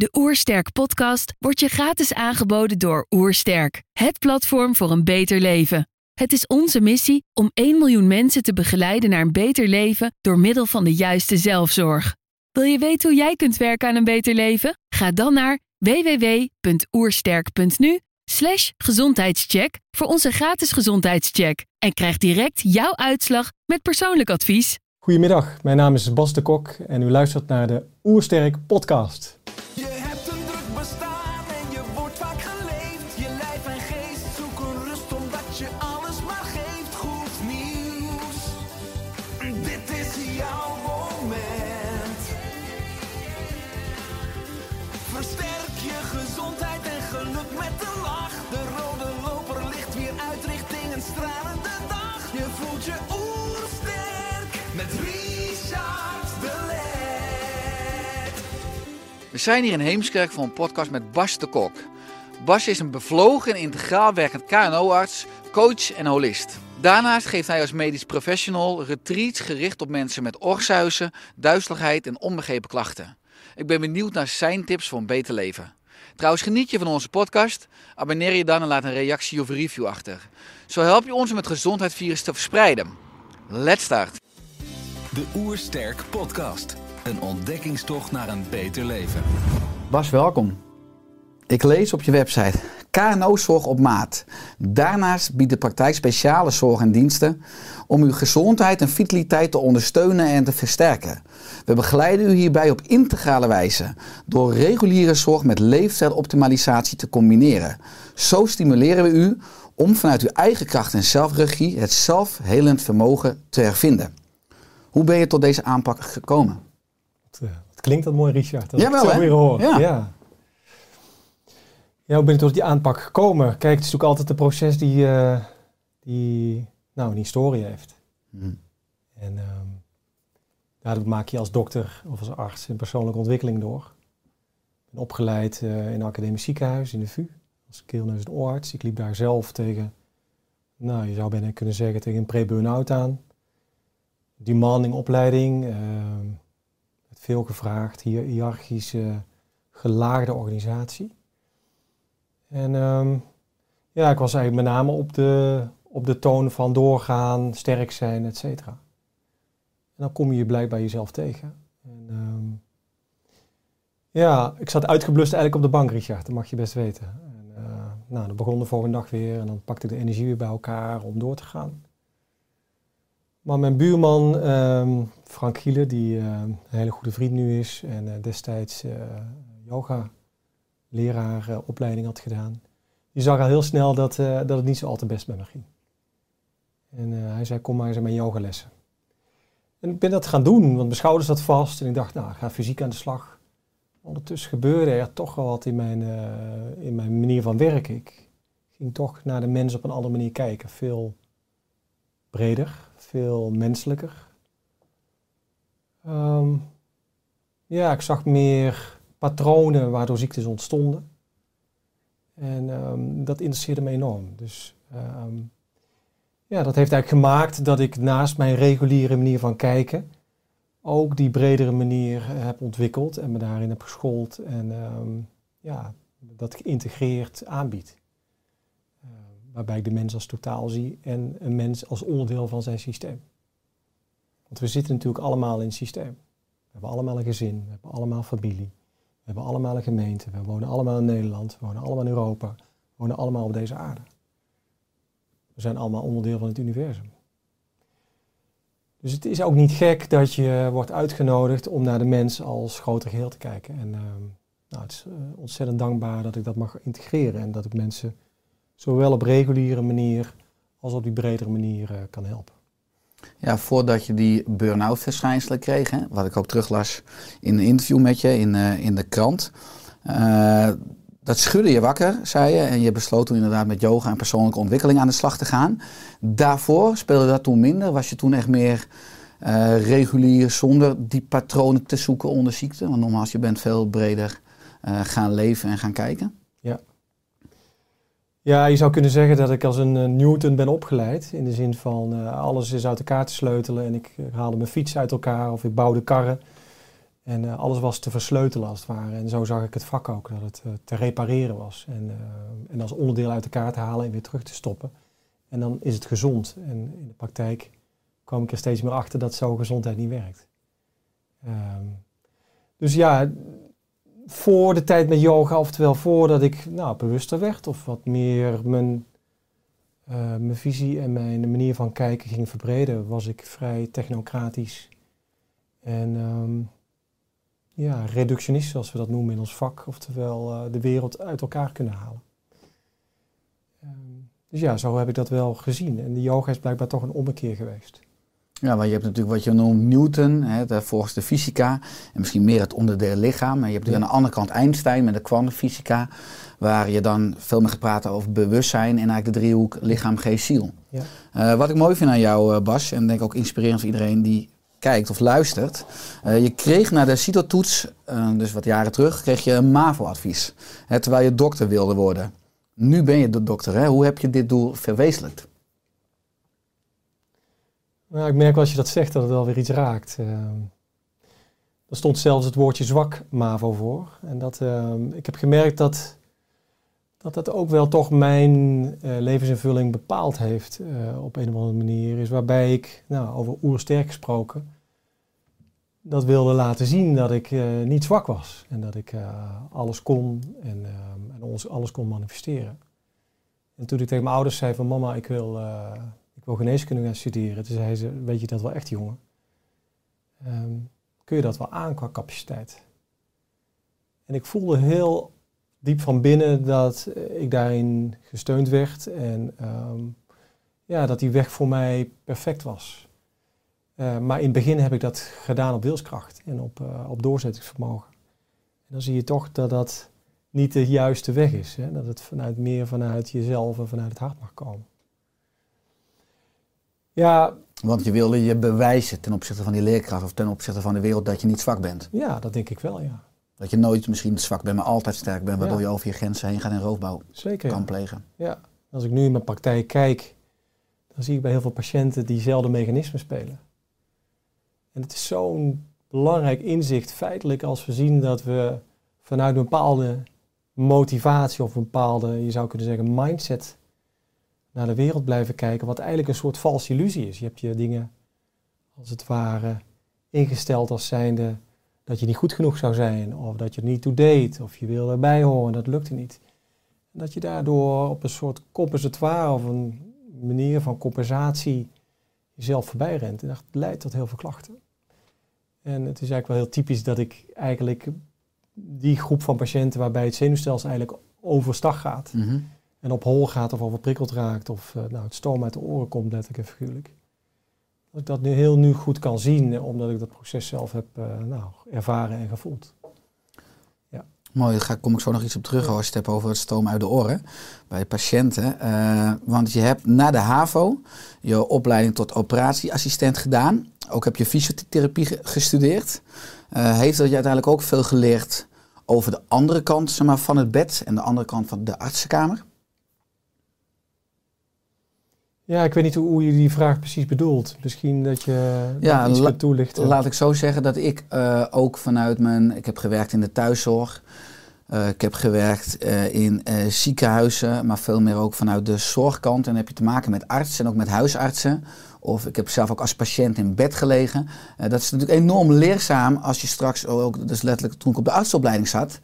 De Oersterk podcast wordt je gratis aangeboden door Oersterk, het platform voor een beter leven. Het is onze missie om 1 miljoen mensen te begeleiden naar een beter leven door middel van de juiste zelfzorg. Wil je weten hoe jij kunt werken aan een beter leven? Ga dan naar www.oersterk.nu slash gezondheidscheck voor onze gratis gezondheidscheck en krijg direct jouw uitslag met persoonlijk advies. Goedemiddag, mijn naam is Bas de Kok en u luistert naar de Oersterk podcast. We zijn hier in Heemskerk voor een podcast met Bas de Kok. Bas is een bevlogen en integraal werkend KNO-arts, coach en holist. Daarnaast geeft hij als medisch professional retreats gericht op mensen met oorzuizen, duizeligheid en onbegrepen klachten. Ik ben benieuwd naar zijn tips voor een beter leven. Trouwens, geniet je van onze podcast? Abonneer je dan en laat een reactie of review achter. Zo help je ons om het gezondheidsvirus te verspreiden. Let's start! De Oersterk Podcast. Een ontdekkingstocht naar een beter leven. Bas, welkom. Ik lees op je website KNO-zorg op maat. Daarnaast biedt de praktijk speciale zorg en diensten om uw gezondheid en vitaliteit te ondersteunen en te versterken. We begeleiden u hierbij op integrale wijze door reguliere zorg met leefstijloptimalisatie te combineren. Zo stimuleren we u om vanuit uw eigen kracht en zelfregie het zelfhelend vermogen te hervinden. Hoe ben je tot deze aanpak gekomen? Het, eh, klinkt dat mooi, Richard. Dat Jawel, ik het zo weer hoor. Ja. Ja. Ja, hoe ben ik tot die aanpak gekomen? Kijk, het is natuurlijk altijd een proces die, eh, die nou, een historie heeft. Hm. En ja, dat maak je als dokter of als arts in persoonlijke ontwikkeling door. Ik ben opgeleid eh, in een academisch ziekenhuis in de VU. Als keelneus en oorarts. Ik liep daar zelf tegen, nou je zou bijna kunnen zeggen, tegen een pre-burn-out aan. Demanding opleiding. met veel gevraagd, hier hiërarchische, gelaagde organisatie. En ehm, ja, ik was eigenlijk met name op de, op de toon van doorgaan, sterk zijn, et cetera. En dan kom je je blijkbaar jezelf tegen. En, ehm, ja, ik zat uitgeblust eigenlijk op de bank, Richard. Dat mag je best weten. En, eh, nou, dan begon de volgende dag weer en dan pakte ik de energie weer bij elkaar om door te gaan. Maar mijn buurman, ehm, Frank Gielen, die eh, een hele goede vriend nu is en eh, destijds eh yoga leraar eh, opleiding had gedaan, die zag al heel snel dat, dat het niet zo al te best met me ging. En hij zei, kom maar eens aan mijn yogalessen. En ik ben dat gaan doen, want mijn schouder zat vast en ik dacht, nou, ga fysiek aan de slag. Ondertussen gebeurde er toch wel wat in mijn, in mijn manier van werken. Ik ging toch naar de mens op een andere manier kijken. Veel breder, veel menselijker. Ehm, ja, ik zag meer patronen waardoor ziektes ontstonden. En ehm, dat interesseerde me enorm. Dus ehm, ja, dat heeft eigenlijk gemaakt dat ik naast mijn reguliere manier van kijken ook die bredere manier eh, heb ontwikkeld en me daarin heb geschoold en ja, dat geïntegreerd aanbied. Waarbij ik de mens als totaal zie en een mens als onderdeel van zijn systeem. Want we zitten natuurlijk allemaal in het systeem. We hebben allemaal een gezin, we hebben allemaal familie, we hebben allemaal een gemeente, we wonen allemaal in Nederland, we wonen allemaal in Europa, we wonen allemaal op deze aarde. We zijn allemaal onderdeel van het universum. Dus het is ook niet gek dat je wordt uitgenodigd om naar de mens als groter geheel te kijken. En ehm, nou, het is eh, ontzettend dankbaar dat ik dat mag integreren en dat ik mensen zowel op reguliere manier als op die bredere manier eh, kan helpen. Ja, voordat je die burn-out verschijnselen kreeg, hè, wat ik ook teruglas in een interview met je in, eh, in de krant. eh, dat schudde je wakker, zei je. En je besloot toen inderdaad met yoga en persoonlijke ontwikkeling aan de slag te gaan. Daarvoor speelde dat toen minder. Was je toen echt meer eh, regulier zonder die patronen te zoeken onder ziekte? Want nogmaals, je bent veel breder gaan leven en gaan kijken. Ja, je zou kunnen zeggen dat ik als een eh, Newton ben opgeleid. In de zin van eh, alles is uit elkaar te sleutelen en ik eh, haalde mijn fiets uit elkaar of ik bouwde karren. En alles was te versleutelen als het ware. En zo zag ik het vak ook, dat het te repareren was. En, en als onderdeel uit elkaar te halen en weer terug te stoppen. En dan is het gezond. En in de praktijk kwam ik er steeds meer achter dat zo gezondheid niet werkt. Ehm, dus ja, voor de tijd met yoga, oftewel voordat ik nou, bewuster werd of wat meer mijn, eh, mijn visie en mijn manier van kijken ging verbreden, was ik vrij technocratisch en ehm, ja, reductionistisch, zoals we dat noemen in ons vak, oftewel eh, de wereld uit elkaar kunnen halen. Ehm, dus ja, zo heb ik dat wel gezien. En de yoga is blijkbaar toch een ommekeer geweest. Ja, maar je hebt natuurlijk wat je noemt Newton, hè, de, volgens de fysica, en misschien meer het onderdeel lichaam. En je hebt natuurlijk aan de andere kant Einstein met de kwantumfysica, waar je dan veel meer gaat praten over bewustzijn en eigenlijk de driehoek lichaam, geest, ziel. Ja. Eh, wat ik mooi vind aan jou, eh, Bas, en denk ook inspirerend voor iedereen die kijkt of luistert. eh, je kreeg na de CITO-toets, dus wat jaren terug, kreeg je een MAVO-advies, hè, terwijl je dokter wilde worden. Nu ben je de dokter, hè? hoe heb je dit doel verwezenlijkt? Nou, ik merk wel als je dat zegt dat het wel weer iets raakt. Ehm, er stond zelfs het woordje zwak MAVO voor. En dat, ehm, ik heb gemerkt dat, dat dat ook wel toch mijn eh, levensinvulling bepaald heeft eh, op een of andere manier. Is waarbij ik, nou, over oersterk gesproken, dat wilde laten zien dat ik eh, niet zwak was. En dat ik alles kon en, ehm, en alles kon manifesteren. En toen ik tegen mijn ouders zei van mama, ik wil, wil geneeskunde gaan studeren. Toen zei ze, weet je dat wel echt jongen? Ehm, kun je dat wel aan qua capaciteit? En ik voelde heel diep van binnen dat eh, ik daarin gesteund werd en ehm, ja, dat die weg voor mij perfect was. Eh, maar in het begin heb ik dat gedaan op wilskracht en op, eh, op doorzettingsvermogen. En dan zie je toch dat dat niet de juiste weg is. Hè? Dat het vanuit, meer vanuit jezelf en vanuit het hart mag komen. Ja, Want je wilde je bewijzen ten opzichte van die leerkracht of ten opzichte van de wereld dat je niet zwak bent. ja, dat denk ik wel, ja. Dat je nooit misschien zwak bent, maar altijd sterk bent, waardoor Ja. je over je grenzen heen gaat en roofbouw Zeker. kan Ja. plegen. ja. Als ik nu in mijn praktijk kijk, dan zie ik bij heel veel patiënten diezelfde mechanismen spelen. En het is zo'n belangrijk inzicht feitelijk als we zien dat we vanuit een bepaalde motivatie of een bepaalde, je zou kunnen zeggen, mindset naar de wereld blijven kijken, wat eigenlijk een soort valse illusie is. Je hebt je dingen als het ware ingesteld als zijnde dat je niet goed genoeg zou zijn, of dat je er niet toe deed, of je wilde erbij horen, dat lukte niet. Dat je daardoor op een soort compensatoire of een manier van compensatie jezelf voorbij rent. En dat leidt tot heel veel klachten. En het is eigenlijk wel heel typisch dat ik eigenlijk die groep van patiënten waarbij het zenuwstelsel eigenlijk overstag gaat Mhm. En op hol gaat of overprikkeld raakt of eh, nou, het stoom uit de oren komt, letterlijk en figuurlijk. Dat ik dat nu heel nu goed kan zien, eh, omdat ik dat proces zelf heb eh, nou, ervaren en gevoeld. Mooi, daar kom ik zo nog iets op terug als je het hebt over het stoom uit de oren bij patiënten. Want je hebt na de HAVO je opleiding tot operatieassistent gedaan. Ook heb je fysiotherapie ge- gestudeerd. Heeft dat je uiteindelijk ook veel geleerd over de andere kant zeg maar, van het bed en de andere kant van de artsenkamer? Ja, ik weet niet hoe, je die vraag precies bedoelt. Misschien dat je Ja, iets kunt toelichten. Laat ik zo zeggen dat ik eh, ook vanuit mijn... Ik heb gewerkt in de thuiszorg. Eh, ik heb gewerkt eh, in ziekenhuizen, maar veel meer ook vanuit de zorgkant. En dan heb je te maken met artsen en ook met huisartsen. Of ik heb zelf ook als patiënt in bed gelegen. Dat is natuurlijk enorm leerzaam als je straks ook, dus letterlijk toen ik op de artsopleiding zat,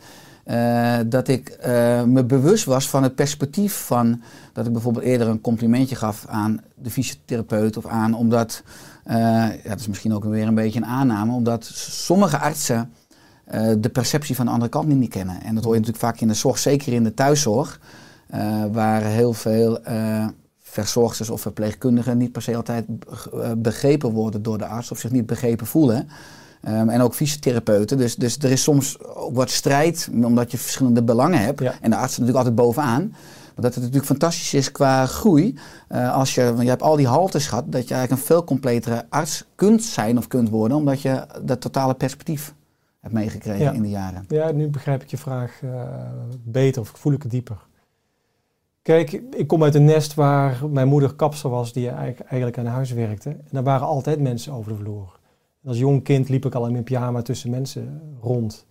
eh, dat ik eh, me bewust was van het perspectief van dat ik bijvoorbeeld eerder een complimentje gaf aan de fysiotherapeut of aan omdat, eh, ja, dat is misschien ook weer een beetje een aanname, omdat sommige artsen de perceptie van de andere kant niet, kennen. En dat hoor je natuurlijk vaak in de zorg, zeker in de thuiszorg, waar heel veel verzorgsters of verpleegkundigen niet per se altijd begrepen worden door de arts of zich niet begrepen voelen. Ehm, en ook fysiotherapeuten. Dus, dus er is soms ook wat strijd, omdat je verschillende belangen hebt. Ja. En de arts er natuurlijk altijd bovenaan. Maar dat het natuurlijk fantastisch is qua groei. eh, als je, want je hebt al die haltes gehad, dat je eigenlijk een veel completere arts kunt zijn of kunt worden. Omdat je dat totale perspectief hebt meegekregen Ja. in de jaren. Ja, nu begrijp ik je vraag eh, beter of voel ik het dieper. Kijk, ik kom uit een nest waar mijn moeder kapster was die eigenlijk eigenlijk aan huis werkte. En daar waren altijd mensen over de vloer. Als jong kind liep ik al in mijn pyjama tussen mensen rond.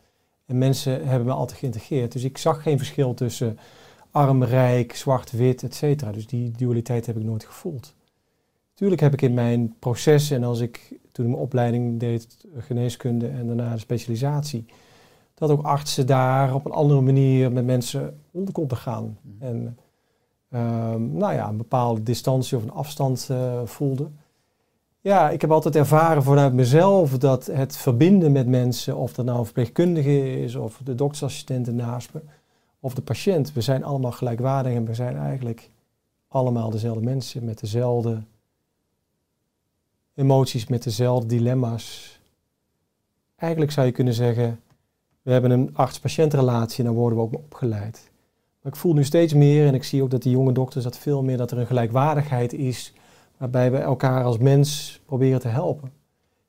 En mensen hebben me altijd geïntegreerd. Dus ik zag geen verschil tussen arm, rijk, zwart, wit, et cetera. Dus die dualiteit heb ik nooit gevoeld. Tuurlijk heb ik in mijn proces en als ik toen mijn opleiding deed, geneeskunde en daarna de specialisatie, dat ook artsen daar op een andere manier met mensen om konden gaan. En ehm, nou ja, een bepaalde distantie of een afstand uh, voelde. Ja, ik heb altijd ervaren vanuit mezelf dat het verbinden met mensen, of dat nou een verpleegkundige is, of de doktersassistent naast me, of de patiënt, we zijn allemaal gelijkwaardig en we zijn eigenlijk allemaal dezelfde mensen met dezelfde emoties, met dezelfde dilemma's. Eigenlijk zou je kunnen zeggen, we hebben een arts-patiëntrelatie en dan worden we ook opgeleid. Maar ik voel nu steeds meer, en ik zie ook dat die jonge dokters dat veel meer, dat er een gelijkwaardigheid is, waarbij we elkaar als mens proberen te helpen.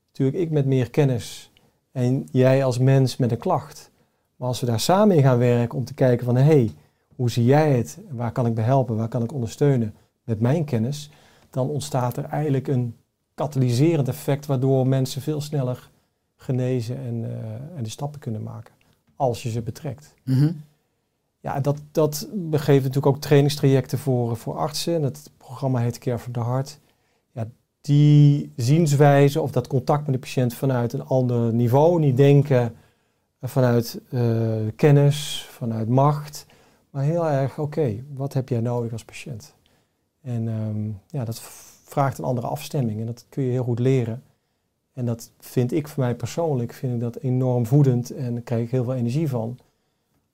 Natuurlijk, ik met meer kennis en jij als mens met een klacht. Maar als we daar samen in gaan werken om te kijken van, hé, hey, hoe zie jij het? Waar kan ik bij helpen? Waar kan ik ondersteunen met mijn kennis? Dan ontstaat er eigenlijk een katalyserend effect waardoor mensen veel sneller genezen en, uh, en die stappen kunnen maken. Als je ze betrekt. Mhm. Ja, dat, dat geven natuurlijk ook trainingstrajecten voor, voor artsen. Het programma heet Care for the Heart. Ja, die zienswijze of dat contact met de patiënt vanuit een ander niveau. Niet denken vanuit uh, kennis, vanuit macht. Maar heel erg, oké, wat heb jij nodig als patiënt? En um, ja, dat vraagt een andere afstemming en dat kun je heel goed leren. En dat vind ik voor mij persoonlijk vind ik dat enorm voedend en daar krijg ik heel veel energie van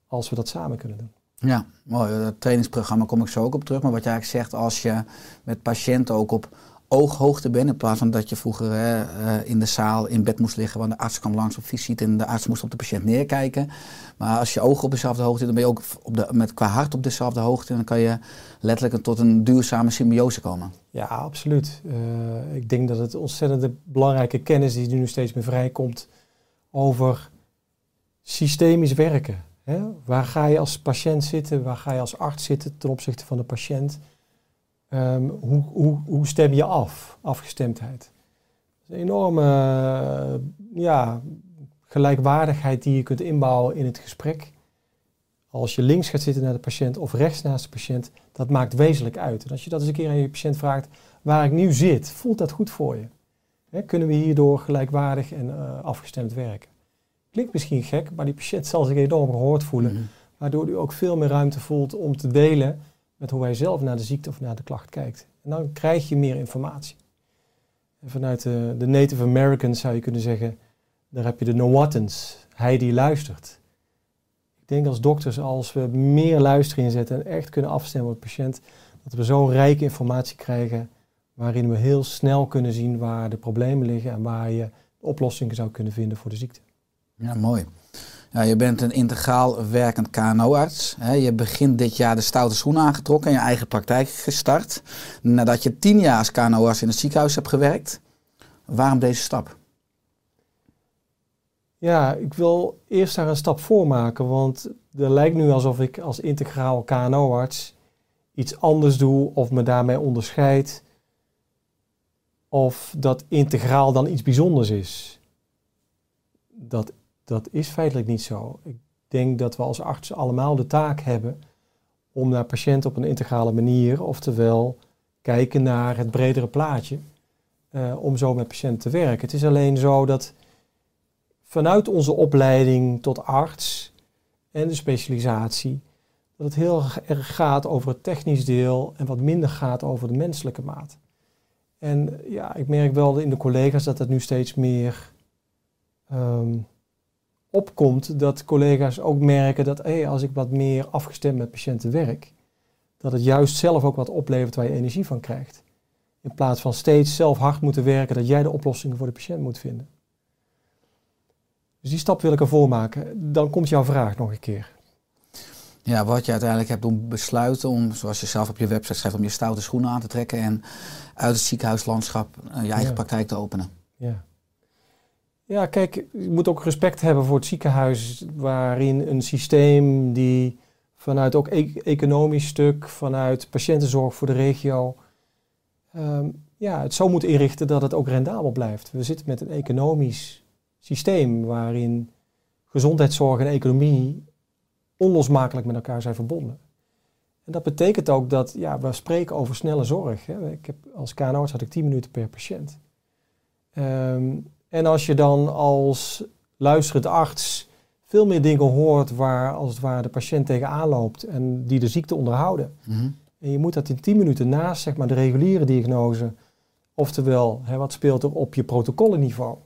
als we dat samen kunnen doen. Ja, mooi. Het trainingsprogramma kom ik zo ook op terug. Maar wat jij eigenlijk zegt, als je met patiënten ook op ooghoogte bent, in plaats van dat je vroeger hè, uh, in de zaal in bed moest liggen, want de arts kwam langs op visite en de arts moest op de patiënt neerkijken. Maar als je ogen op dezelfde hoogte dan ben je ook op de, met, qua hart op dezelfde hoogte en dan kan je letterlijk tot een duurzame symbiose komen. Ja, absoluut. Uh, ik denk dat het ontzettend belangrijke kennis die nu steeds meer vrijkomt over systemisch werken. Hè? Waar ga je als patiënt zitten? Waar ga je als arts zitten ten opzichte van de patiënt? Um, hoe, hoe, hoe, stem je af? Afgestemdheid. een enorme uh, ja, gelijkwaardigheid die je kunt inbouwen in het gesprek. Als je links gaat zitten naar de patiënt of rechts naast de patiënt, dat maakt wezenlijk uit. En als je dat eens een keer aan je patiënt vraagt, waar ik nu zit, voelt dat goed voor je? Kunnen we hierdoor gelijkwaardig en uh, afgestemd werken? Klinkt misschien gek, maar die patiënt zal zich enorm gehoord voelen. Mm -hmm. Waardoor u ook veel meer ruimte voelt om te delen met hoe hij zelf naar de ziekte of naar de klacht kijkt. En dan krijg je meer informatie. En vanuit de, de Native Americans zou je kunnen zeggen, daar heb je de Nowatans, hij die luistert. Ik denk als dokters, als we meer luisteren inzetten en echt kunnen afstemmen op de patiënt, dat we zo'n rijke informatie krijgen waarin we heel snel kunnen zien waar de problemen liggen en waar je oplossingen zou kunnen vinden voor de ziekte. Ja, mooi. Ja, je bent een integraal werkend KNO-arts. Je begint dit jaar de stoute schoenen aangetrokken en je eigen praktijk gestart. Nadat je tien jaar als KNO-arts in het ziekenhuis hebt gewerkt. Waarom deze stap? Ja, ik wil eerst daar een stap voor maken. Want er lijkt nu alsof ik als integraal KNO-arts iets anders doe of me daarmee onderscheid. Of dat integraal dan iets bijzonders is. Dat dat is feitelijk niet zo. Ik denk dat we als artsen allemaal de taak hebben om naar patiënten op een integrale manier, oftewel kijken naar het bredere plaatje, uh, om zo met patiënten te werken. Het is alleen zo dat vanuit onze opleiding tot arts en de specialisatie, dat het heel erg gaat over het technisch deel en wat minder gaat over de menselijke maat. En ja, ik merk wel in de collega's dat het nu steeds meer um, opkomt, dat collega's ook merken dat hey, als ik wat meer afgestemd met patiënten werk, dat het juist zelf ook wat oplevert waar je energie van krijgt. In plaats van steeds zelf hard moeten werken, dat jij de oplossingen voor de patiënt moet vinden. Dus die stap wil ik ervoor maken. Dan komt jouw vraag nog een keer. Ja, wat je uiteindelijk hebt doen besluiten om, zoals je zelf op je website schrijft, om je stoute schoenen aan te trekken en uit het ziekenhuislandschap je eigen ja. praktijk te openen. Ja. Ja, kijk, je moet ook respect hebben voor het ziekenhuis, waarin een systeem die vanuit ook e economisch stuk, vanuit patiëntenzorg voor de regio, um, ja, het zo moet inrichten dat het ook rendabel blijft. We zitten met een economisch systeem waarin gezondheidszorg en economie onlosmakelijk met elkaar zijn verbonden. En dat betekent ook dat ja, we spreken over snelle zorg. Hè. Ik heb, als KNO'arts had ik 10 minuten per patiënt. Ehm, en als je dan als luisterend arts veel meer dingen hoort waar als het ware de patiënt tegenaan loopt en die de ziekte onderhouden. Mhm. En je moet dat in 10 minuten naast zeg maar, de reguliere diagnose, oftewel hè, wat speelt er op je protocollenniveau,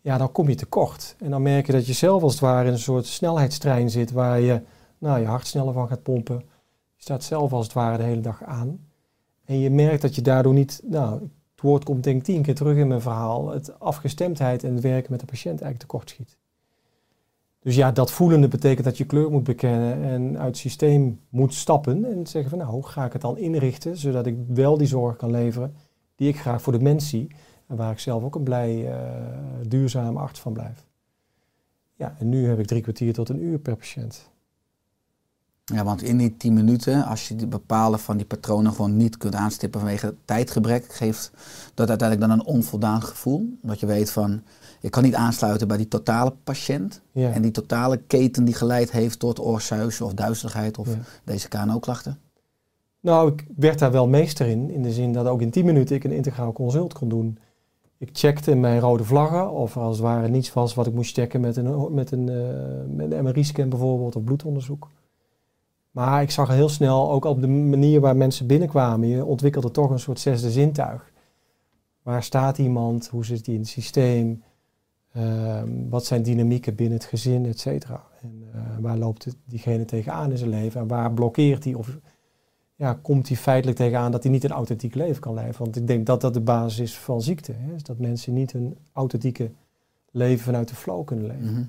ja, dan kom je tekort. En dan merk je dat je zelf als het ware in een soort snelheidstrein zit waar je nou, je hart sneller van gaat pompen. Je staat zelf als het ware de hele dag aan. En je merkt dat je daardoor niet, nou, het woord komt denk ik tien keer terug in mijn verhaal, het afgestemdheid en het werken met de patiënt eigenlijk tekort schiet. Dus ja, dat voelende betekent dat je kleur moet bekennen en uit het systeem moet stappen en zeggen van nou, hoe ga ik het dan inrichten zodat ik wel die zorg kan leveren die ik graag voor de mens zie en waar ik zelf ook een blij, uh, duurzaam arts van blijf. Ja, en nu heb ik drie kwartier tot een uur per patiënt. Ja, want in die 10 minuten, als je die bepalen van die patronen gewoon niet kunt aanstippen vanwege tijdgebrek, geeft dat uiteindelijk dan een onvoldaan gevoel. Dat je weet van, ik kan niet aansluiten bij die totale patiënt. Ja. En die totale keten die geleid heeft tot oorsuizen of duizeligheid of Ja. deze KNO-klachten. Nou, ik werd daar wel meester in, in de zin dat ook in 10 minuten ik een integraal consult kon doen. Ik checkte mijn rode vlaggen of als het ware niets was wat ik moest checken met een, met een, eh, met een MRI-scan bijvoorbeeld of bloedonderzoek. Maar ik zag heel snel, ook op de manier waar mensen binnenkwamen, je ontwikkelde toch een soort zesde zintuig. Waar staat iemand? Hoe zit die in het systeem? Ehm, wat zijn dynamieken binnen het gezin, et cetera? En eh, waar loopt diegene tegenaan in zijn leven? En waar blokkeert hij? Of ja, komt hij feitelijk tegenaan dat hij niet een authentiek leven kan leven? Want ik denk dat dat de basis is van ziekte. Hè? Dat mensen niet een authentieke leven vanuit de flow kunnen leven. Mhm.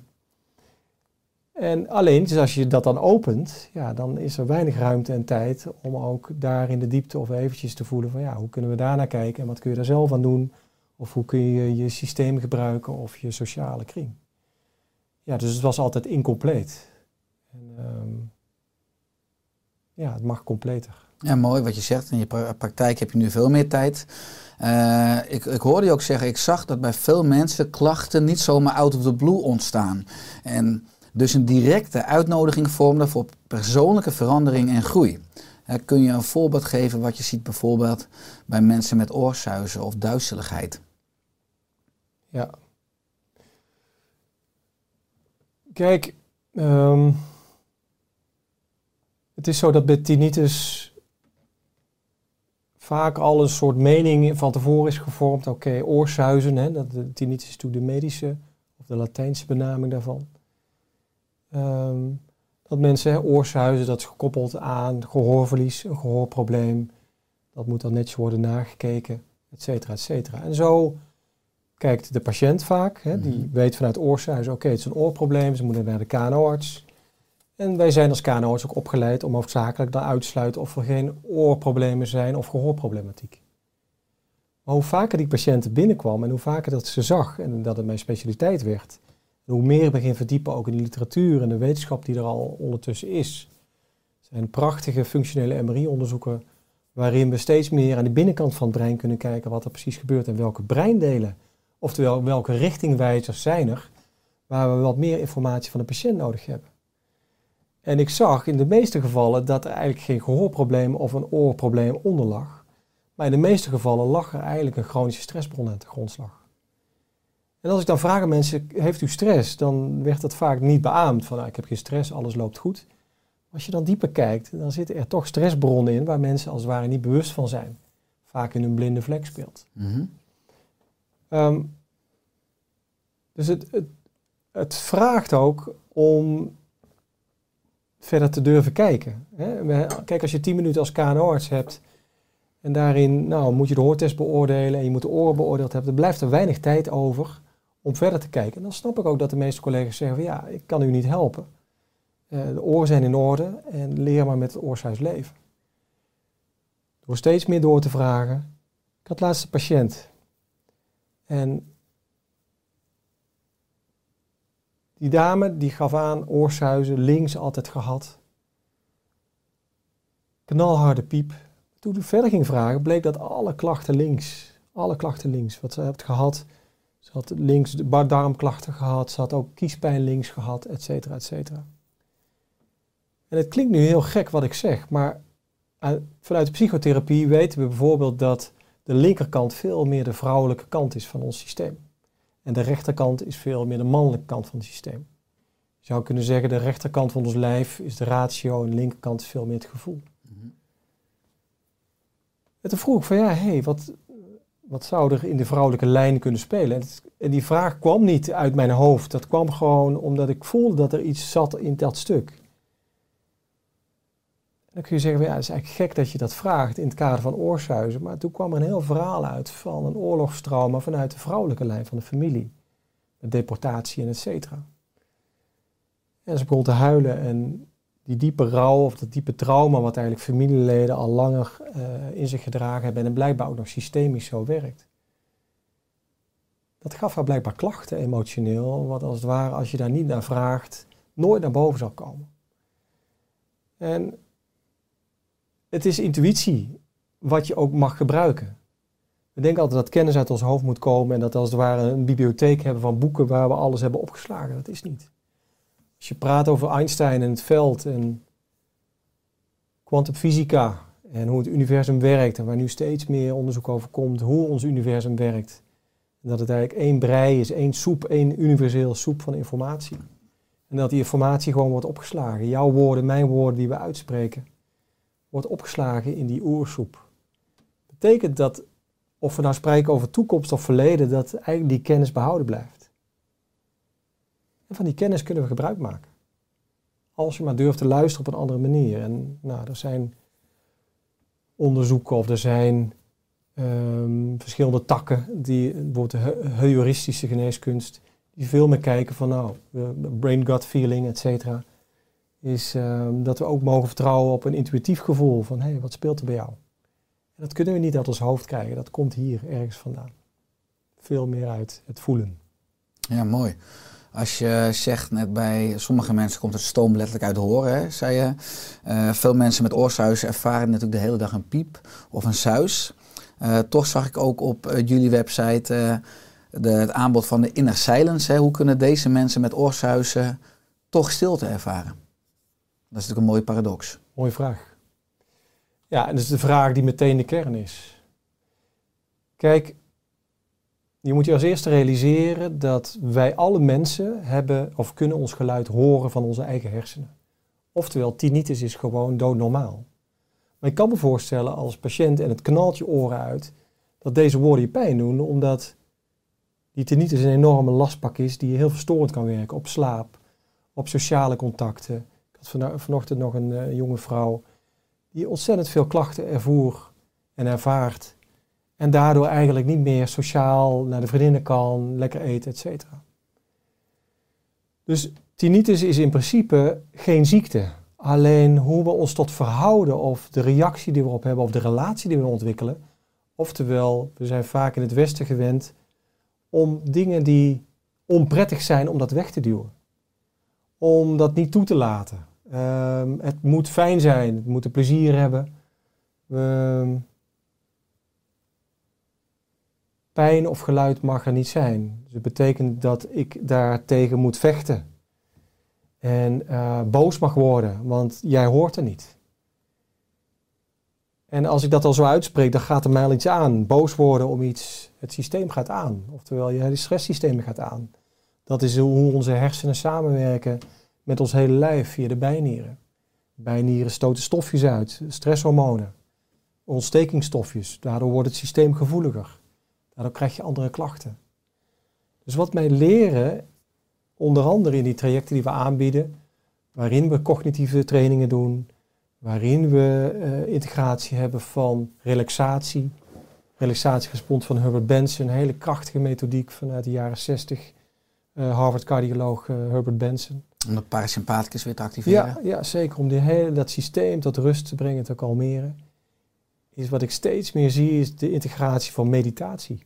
En alleen, dus als je dat dan opent, ja, dan is er weinig ruimte en tijd om ook daar in de diepte of eventjes te voelen van ja, hoe kunnen we daar naar kijken en wat kun je daar zelf aan doen? Of hoe kun je je systeem gebruiken of je sociale kring? Ja, dus het was altijd incompleet. En, ehm, ja, het mag completer. Ja, mooi wat je zegt. In je pra- praktijk heb je nu veel meer tijd. Eh, ik, ik hoorde je ook zeggen, ik zag dat bij veel mensen klachten niet zomaar out of the blue ontstaan. En dus een directe uitnodiging vormde voor persoonlijke verandering en groei. Kun je een voorbeeld geven wat je ziet bijvoorbeeld bij mensen met oorsuizen of duizeligheid? Ja. Kijk, ehm, het is zo dat bij tinnitus vaak al een soort mening van tevoren is gevormd. Oké, oorsuizen, hè, dat, tinnitus is natuurlijk de medische of de Latijnse benaming daarvan. Ehm, dat mensen, hè, oorsuizen, dat is gekoppeld aan gehoorverlies, een gehoorprobleem. Dat moet dan netjes worden nagekeken, et cetera, et cetera. En zo kijkt de patiënt vaak. Hè, die Mhm. weet vanuit oorsuizen, oké, het is een oorprobleem, ze moeten naar de KNO-arts. En wij zijn als KNO-arts ook opgeleid om hoofdzakelijk dan uit te sluiten of er geen oorproblemen zijn of gehoorproblematiek. Maar hoe vaker die patiënten binnenkwam en hoe vaker dat ze zag en dat het mijn specialiteit werd, hoe meer ik me ging verdiepen ook in de literatuur en de wetenschap die er al ondertussen is, zijn prachtige functionele MRI-onderzoeken waarin we steeds meer aan de binnenkant van het brein kunnen kijken wat er precies gebeurt en welke breindelen, oftewel welke richtingwijzers zijn er, waar we wat meer informatie van de patiënt nodig hebben. En ik zag in de meeste gevallen dat er eigenlijk geen gehoorprobleem of een oorprobleem onder lag. Maar in de meeste gevallen lag er eigenlijk een chronische stressbron aan de grondslag. En als ik dan vraag aan mensen, heeft u stress? Dan werd dat vaak niet beaamd van, nou, ik heb geen stress, alles loopt goed. Als je dan dieper kijkt, dan zitten er toch stressbronnen in waar mensen als het ware niet bewust van zijn. Vaak in hun blinde vlek speelt. Mhm. Ehm, dus het, het, het vraagt ook om verder te durven kijken. Hè? Kijk, als je 10 minuten als KNO-arts hebt en daarin nou, moet je de hoortest beoordelen en je moet de oren beoordeeld hebben, dan blijft er weinig tijd over om verder te kijken. En dan snap ik ook dat de meeste collega's zeggen van ja, ik kan u niet helpen. Eh, de oren zijn in orde en leer maar met het oorsuis leven. Door steeds meer door te vragen. Ik had laatst een patiënt. En die dame die gaf aan oorsuizen links altijd gehad. Knalharde piep. toen ik verder ging vragen, bleek dat alle klachten links, alle klachten links, wat ze heeft gehad, ze had links darmklachten gehad, ze had ook kiespijn links gehad, et cetera, et cetera. En het klinkt nu heel gek wat ik zeg, maar eh, vanuit de psychotherapie weten we bijvoorbeeld dat de linkerkant veel meer de vrouwelijke kant is van ons systeem. En de rechterkant is veel meer de mannelijke kant van het systeem. Je zou kunnen zeggen, de rechterkant van ons lijf is de ratio en de linkerkant is veel meer het gevoel. En toen vroeg ik van ja, hé, hey, wat, wat zou er in de vrouwelijke lijn kunnen spelen? En, die vraag kwam niet uit mijn hoofd. Dat kwam gewoon omdat ik voelde dat er iets zat in dat stuk. En dan kun je zeggen, ja, het is eigenlijk gek dat je dat vraagt in het kader van oorsuizen. Maar toen kwam er een heel verhaal uit van een oorlogstrauma vanuit de vrouwelijke lijn van de familie. Met deportatie en et cetera. En ze begon te huilen en die diepe rouw of dat diepe trauma wat eigenlijk familieleden al langer eh, in zich gedragen hebben en blijkbaar ook nog systemisch zo werkt. Dat gaf haar blijkbaar klachten emotioneel, wat als het ware als je daar niet naar vraagt, nooit naar boven zal komen. En het is intuïtie wat je ook mag gebruiken. We denken altijd dat kennis uit ons hoofd moet komen en dat als het ware een bibliotheek hebben van boeken waar we alles hebben opgeslagen. Dat is niet. Als je praat over Einstein en het veld en kwantumfysica en hoe het universum werkt en waar nu steeds meer onderzoek over komt, hoe ons universum werkt. En dat het eigenlijk één brei is, één soep, één universeel soep van informatie. En dat die informatie gewoon wordt opgeslagen. Jouw woorden, mijn woorden die we uitspreken, wordt opgeslagen in die oersoep. Betekent dat, of we nou spreken over toekomst of verleden, dat eigenlijk die kennis behouden blijft. En van die kennis kunnen we gebruik maken. Als je maar durft te luisteren op een andere manier. En nou, er zijn onderzoeken of er zijn ehm, verschillende takken, die, bijvoorbeeld heuristische geneeskunst, die veel meer kijken van nou, brain-gut feeling, et cetera. Is ehm, dat we ook mogen vertrouwen op een intuïtief gevoel van hé, hey, wat speelt er bij jou? En dat kunnen we niet uit ons hoofd krijgen, dat komt hier ergens vandaan. Veel meer uit het voelen. Ja, mooi. Als je zegt, net bij sommige mensen komt het stoom letterlijk uit de horen, hè, zei je. Eh, veel mensen met oorsuizen ervaren natuurlijk de hele dag een piep of een suis. Eh, toch zag ik ook op eh, jullie website de, het aanbod van de inner silence. Hè. Hoe kunnen deze mensen met oorsuizen toch stilte ervaren? Dat is natuurlijk een mooie paradox. Mooie vraag. Ja, en dat is de vraag die meteen de kern is. Kijk, je moet je als eerste realiseren dat wij alle mensen hebben of kunnen ons geluid horen van onze eigen hersenen. Oftewel, tinnitus is gewoon doodnormaal. Maar ik kan me voorstellen als patiënt en het knalt je oren uit, dat deze woorden je pijn doen, omdat die tinnitus een enorme lastpak is die heel verstorend kan werken op slaap, op sociale contacten. Ik had vano- vanochtend nog een eh, jonge vrouw die ontzettend veel klachten ervoer en ervaart. En daardoor eigenlijk niet meer sociaal naar de vriendinnen kan, lekker eten, et cetera. Dus tinnitus is in principe geen ziekte. Alleen hoe we ons tot verhouden of de reactie die we op hebben of de relatie die we ontwikkelen. Oftewel, we zijn vaak in het Westen gewend om dingen die onprettig zijn, om dat weg te duwen. Om dat niet toe te laten. Ehm, het moet fijn zijn, het moet plezier hebben. Ehm, pijn of geluid mag er niet zijn. Dus het betekent dat ik daartegen moet vechten. En eh, boos mag worden, want jij hoort er niet. En als ik dat al zo uitspreek, dan gaat er mij al iets aan. Boos worden om iets, het systeem gaat aan. Oftewel, je stresssysteem gaat aan. Dat is hoe onze hersenen samenwerken met ons hele lijf via de bijnieren. Bijnieren stoten stofjes uit, stresshormonen, ontstekingsstofjes. Daardoor wordt het systeem gevoeliger. Daardoor krijg je andere klachten. Dus wat wij leren, onder andere in die trajecten die we aanbieden, waarin we cognitieve trainingen doen, waarin we eh, integratie hebben van relaxatie, relaxatierespons van Herbert Benson, een hele krachtige methodiek vanuit de jaren 60, eh, Harvard-cardioloog eh, Herbert Benson. Om de parasympathicus weer te activeren. Ja, ja, zeker. Om die hele, dat systeem tot rust te brengen, te kalmeren. Is wat ik steeds meer zie, is de integratie van meditatie.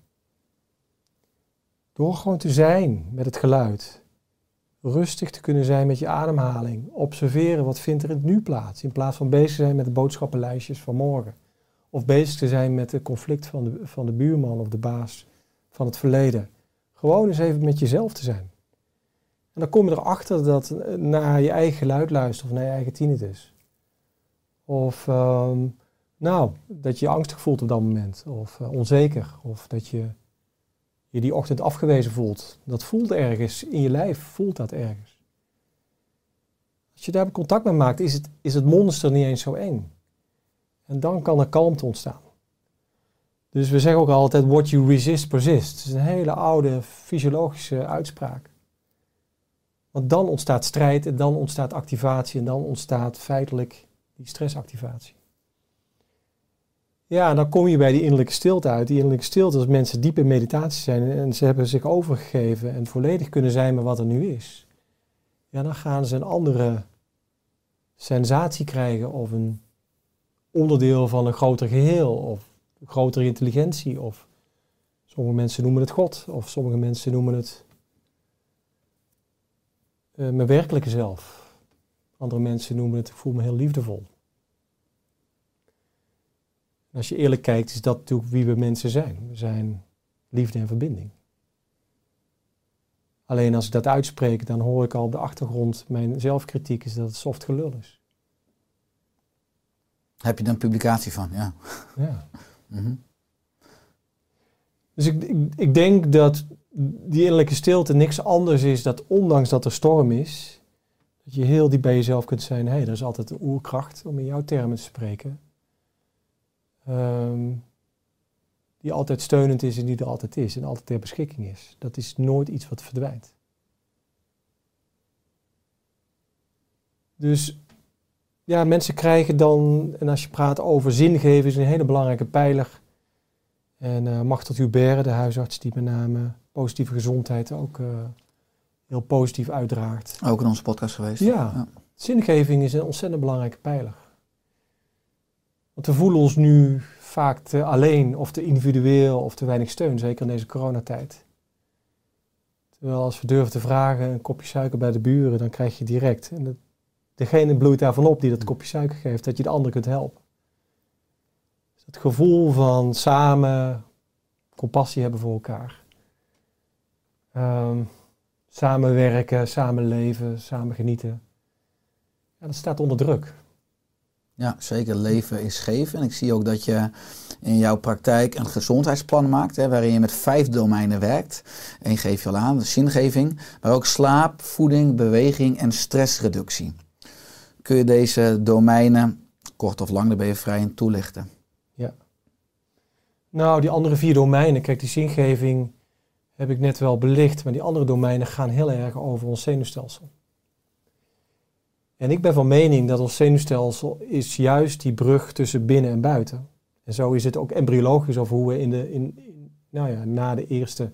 Door gewoon te zijn met het geluid. Rustig te kunnen zijn met je ademhaling. Observeren wat vindt er in het nu plaats. In plaats van bezig zijn met de boodschappenlijstjes van morgen. Of bezig te zijn met het conflict van de, van de buurman of de baas van het verleden. Gewoon eens even met jezelf te zijn. En dan kom je erachter dat eh, naar je eigen geluid luistert of naar je eigen tinnitus. Of ehm, nou, dat je je angstig voelt op dat moment. Of eh, onzeker. Of dat je je die ochtend afgewezen voelt. Dat voelt ergens in je lijf, voelt dat ergens. Als je daar contact mee maakt, is het, is het monster niet eens zo eng. En dan kan er kalmte ontstaan. Dus we zeggen ook altijd, what you resist persist. Het is een hele oude fysiologische uitspraak. Want dan ontstaat strijd en dan ontstaat activatie en dan ontstaat feitelijk die stressactivatie. Ja, dan kom je bij die innerlijke stilte uit. Die innerlijke stilte, als mensen diep in meditatie zijn en ze hebben zich overgegeven en volledig kunnen zijn met wat er nu is. Ja, dan gaan ze een andere sensatie krijgen of een onderdeel van een groter geheel of grotere intelligentie of sommige mensen noemen het God of sommige mensen noemen het uh, mijn werkelijke zelf. Andere mensen noemen het ik voel me heel liefdevol. Als je eerlijk kijkt, is dat natuurlijk wie we mensen zijn. We zijn liefde en verbinding. Alleen als ik dat uitspreek, dan hoor ik al op de achtergrond mijn zelfkritiek is dat het soft gelul is. Heb je er een publicatie van, ja. Ja. Mhm. Dus ik, ik, ik, denk dat die innerlijke stilte niks anders is dat ondanks dat er storm is, dat je heel diep bij jezelf kunt zijn, hé, hey, er is altijd een oerkracht, om in jouw termen te spreken, um, die altijd steunend is en die er altijd is en altijd ter beschikking is. Dat is nooit iets wat verdwijnt. Dus ja, mensen krijgen dan, en als je praat over zingeving, is een hele belangrijke pijler. En uh, Machtel Hubert, de huisarts die met name positieve gezondheid ook uh, heel positief uitdraagt. Ook in onze podcast geweest. Ja, zingeving is een ontzettend belangrijke pijler. Want we voelen ons nu vaak te alleen of te individueel of te weinig steun, zeker in deze coronatijd. Terwijl als we durven te vragen een kopje suiker bij de buren, dan krijg je direct. En degene bloeit daarvan op die dat kopje suiker geeft, dat je de ander kunt helpen. Dus het gevoel van samen compassie hebben voor elkaar. Um, samenwerken, samenleven, samen genieten. Ja, dat staat onder druk. Ja, zeker. Leven is geven. En ik zie ook dat je in jouw praktijk een gezondheidsplan maakt, hè, waarin je met vijf domeinen werkt. Eén geef je al aan, de zingeving, maar ook slaap, voeding, beweging en stressreductie. Kun je deze domeinen, kort of lang, daar ben je vrij in toelichten? Ja. Nou, die andere vier domeinen, kijk, die zingeving heb ik net wel belicht, maar die andere domeinen gaan heel erg over ons zenuwstelsel. En ik ben van mening dat ons zenuwstelsel is juist die brug tussen binnen en buiten. En zo is het ook embryologisch over hoe we in de, in, in, nou ja, na de eerste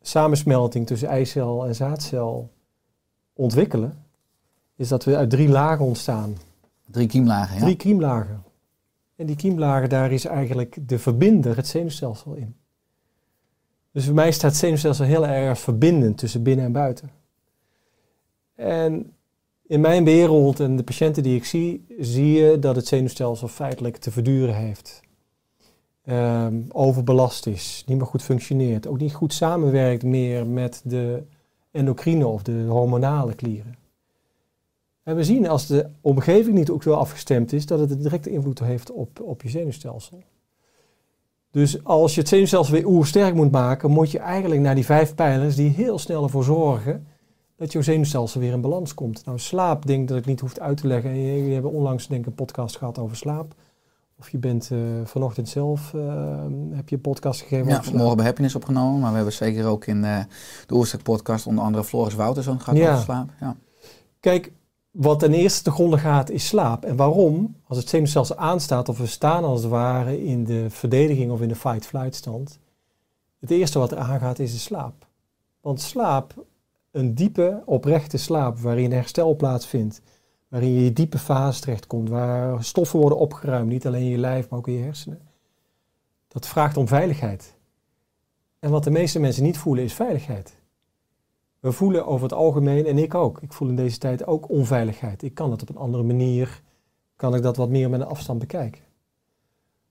samensmelting tussen eicel en zaadcel ontwikkelen. Is dat we uit drie lagen ontstaan. Drie kiemlagen, ja. Drie kiemlagen. En die kiemlagen, daar is eigenlijk de verbinder, het zenuwstelsel in. Dus voor mij staat het zenuwstelsel heel erg verbindend tussen binnen en buiten. En in mijn wereld en de patiënten die ik zie, zie je dat het zenuwstelsel feitelijk te verduren heeft. Ehm, overbelast is, niet meer goed functioneert, ook niet goed samenwerkt meer met de endocrine of de hormonale klieren. En we zien als de omgeving niet ook wel afgestemd is, dat het een directe invloed heeft op, op je zenuwstelsel. Dus als je het zenuwstelsel weer oersterk moet maken, moet je eigenlijk naar die vijf pijlers die heel snel ervoor zorgen dat je zenuwstelsel weer in balans komt. Nou, slaap, denk dat ik niet hoef uit te leggen. Jullie hebben onlangs denk ik een podcast gehad over slaap. Of je bent uh, vanochtend zelf, uh, heb je een podcast gegeven ja, morgen bij Happiness opgenomen. Maar we hebben zeker ook in uh, de Oerstek podcast onder andere Floris Wouters gehad ja. over slaap. Ja. Kijk, wat ten eerste te gronden gaat is slaap. En waarom? Als het zenuwstelsel aanstaat of we staan als het ware in de verdediging of in de fight-flight stand. Het eerste wat er aangaat is de slaap. Want slaap een diepe, oprechte slaap waarin herstel plaatsvindt. Waarin je diepe fase terechtkomt, waar stoffen worden opgeruimd, niet alleen in je lijf, maar ook in je hersenen. Dat vraagt om veiligheid. En wat de meeste mensen niet voelen is veiligheid. We voelen over het algemeen, en ik ook, ik voel in deze tijd ook onveiligheid. Ik kan het op een andere manier, kan ik dat wat meer met een afstand bekijken.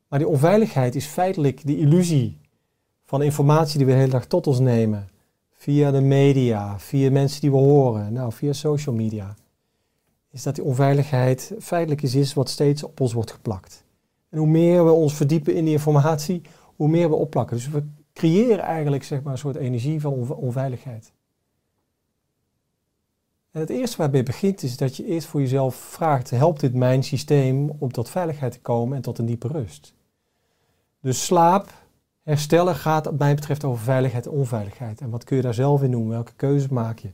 Maar die onveiligheid is feitelijk de illusie van informatie die we de hele dag tot ons nemen. Via de media, via mensen die we horen, nou, via social media. Is dat die onveiligheid feitelijk iets is wat steeds op ons wordt geplakt. En hoe meer we ons verdiepen in die informatie, hoe meer we opplakken. Dus we creëren eigenlijk zeg maar, een soort energie van onve- onveiligheid. En het eerste waarbij begint is dat je eerst voor jezelf vraagt, helpt dit mijn systeem om tot veiligheid te komen en tot een diepe rust? Dus slaap, herstellen gaat wat mij betreft over veiligheid en onveiligheid. En wat kun je daar zelf in doen? Welke keuzes maak je?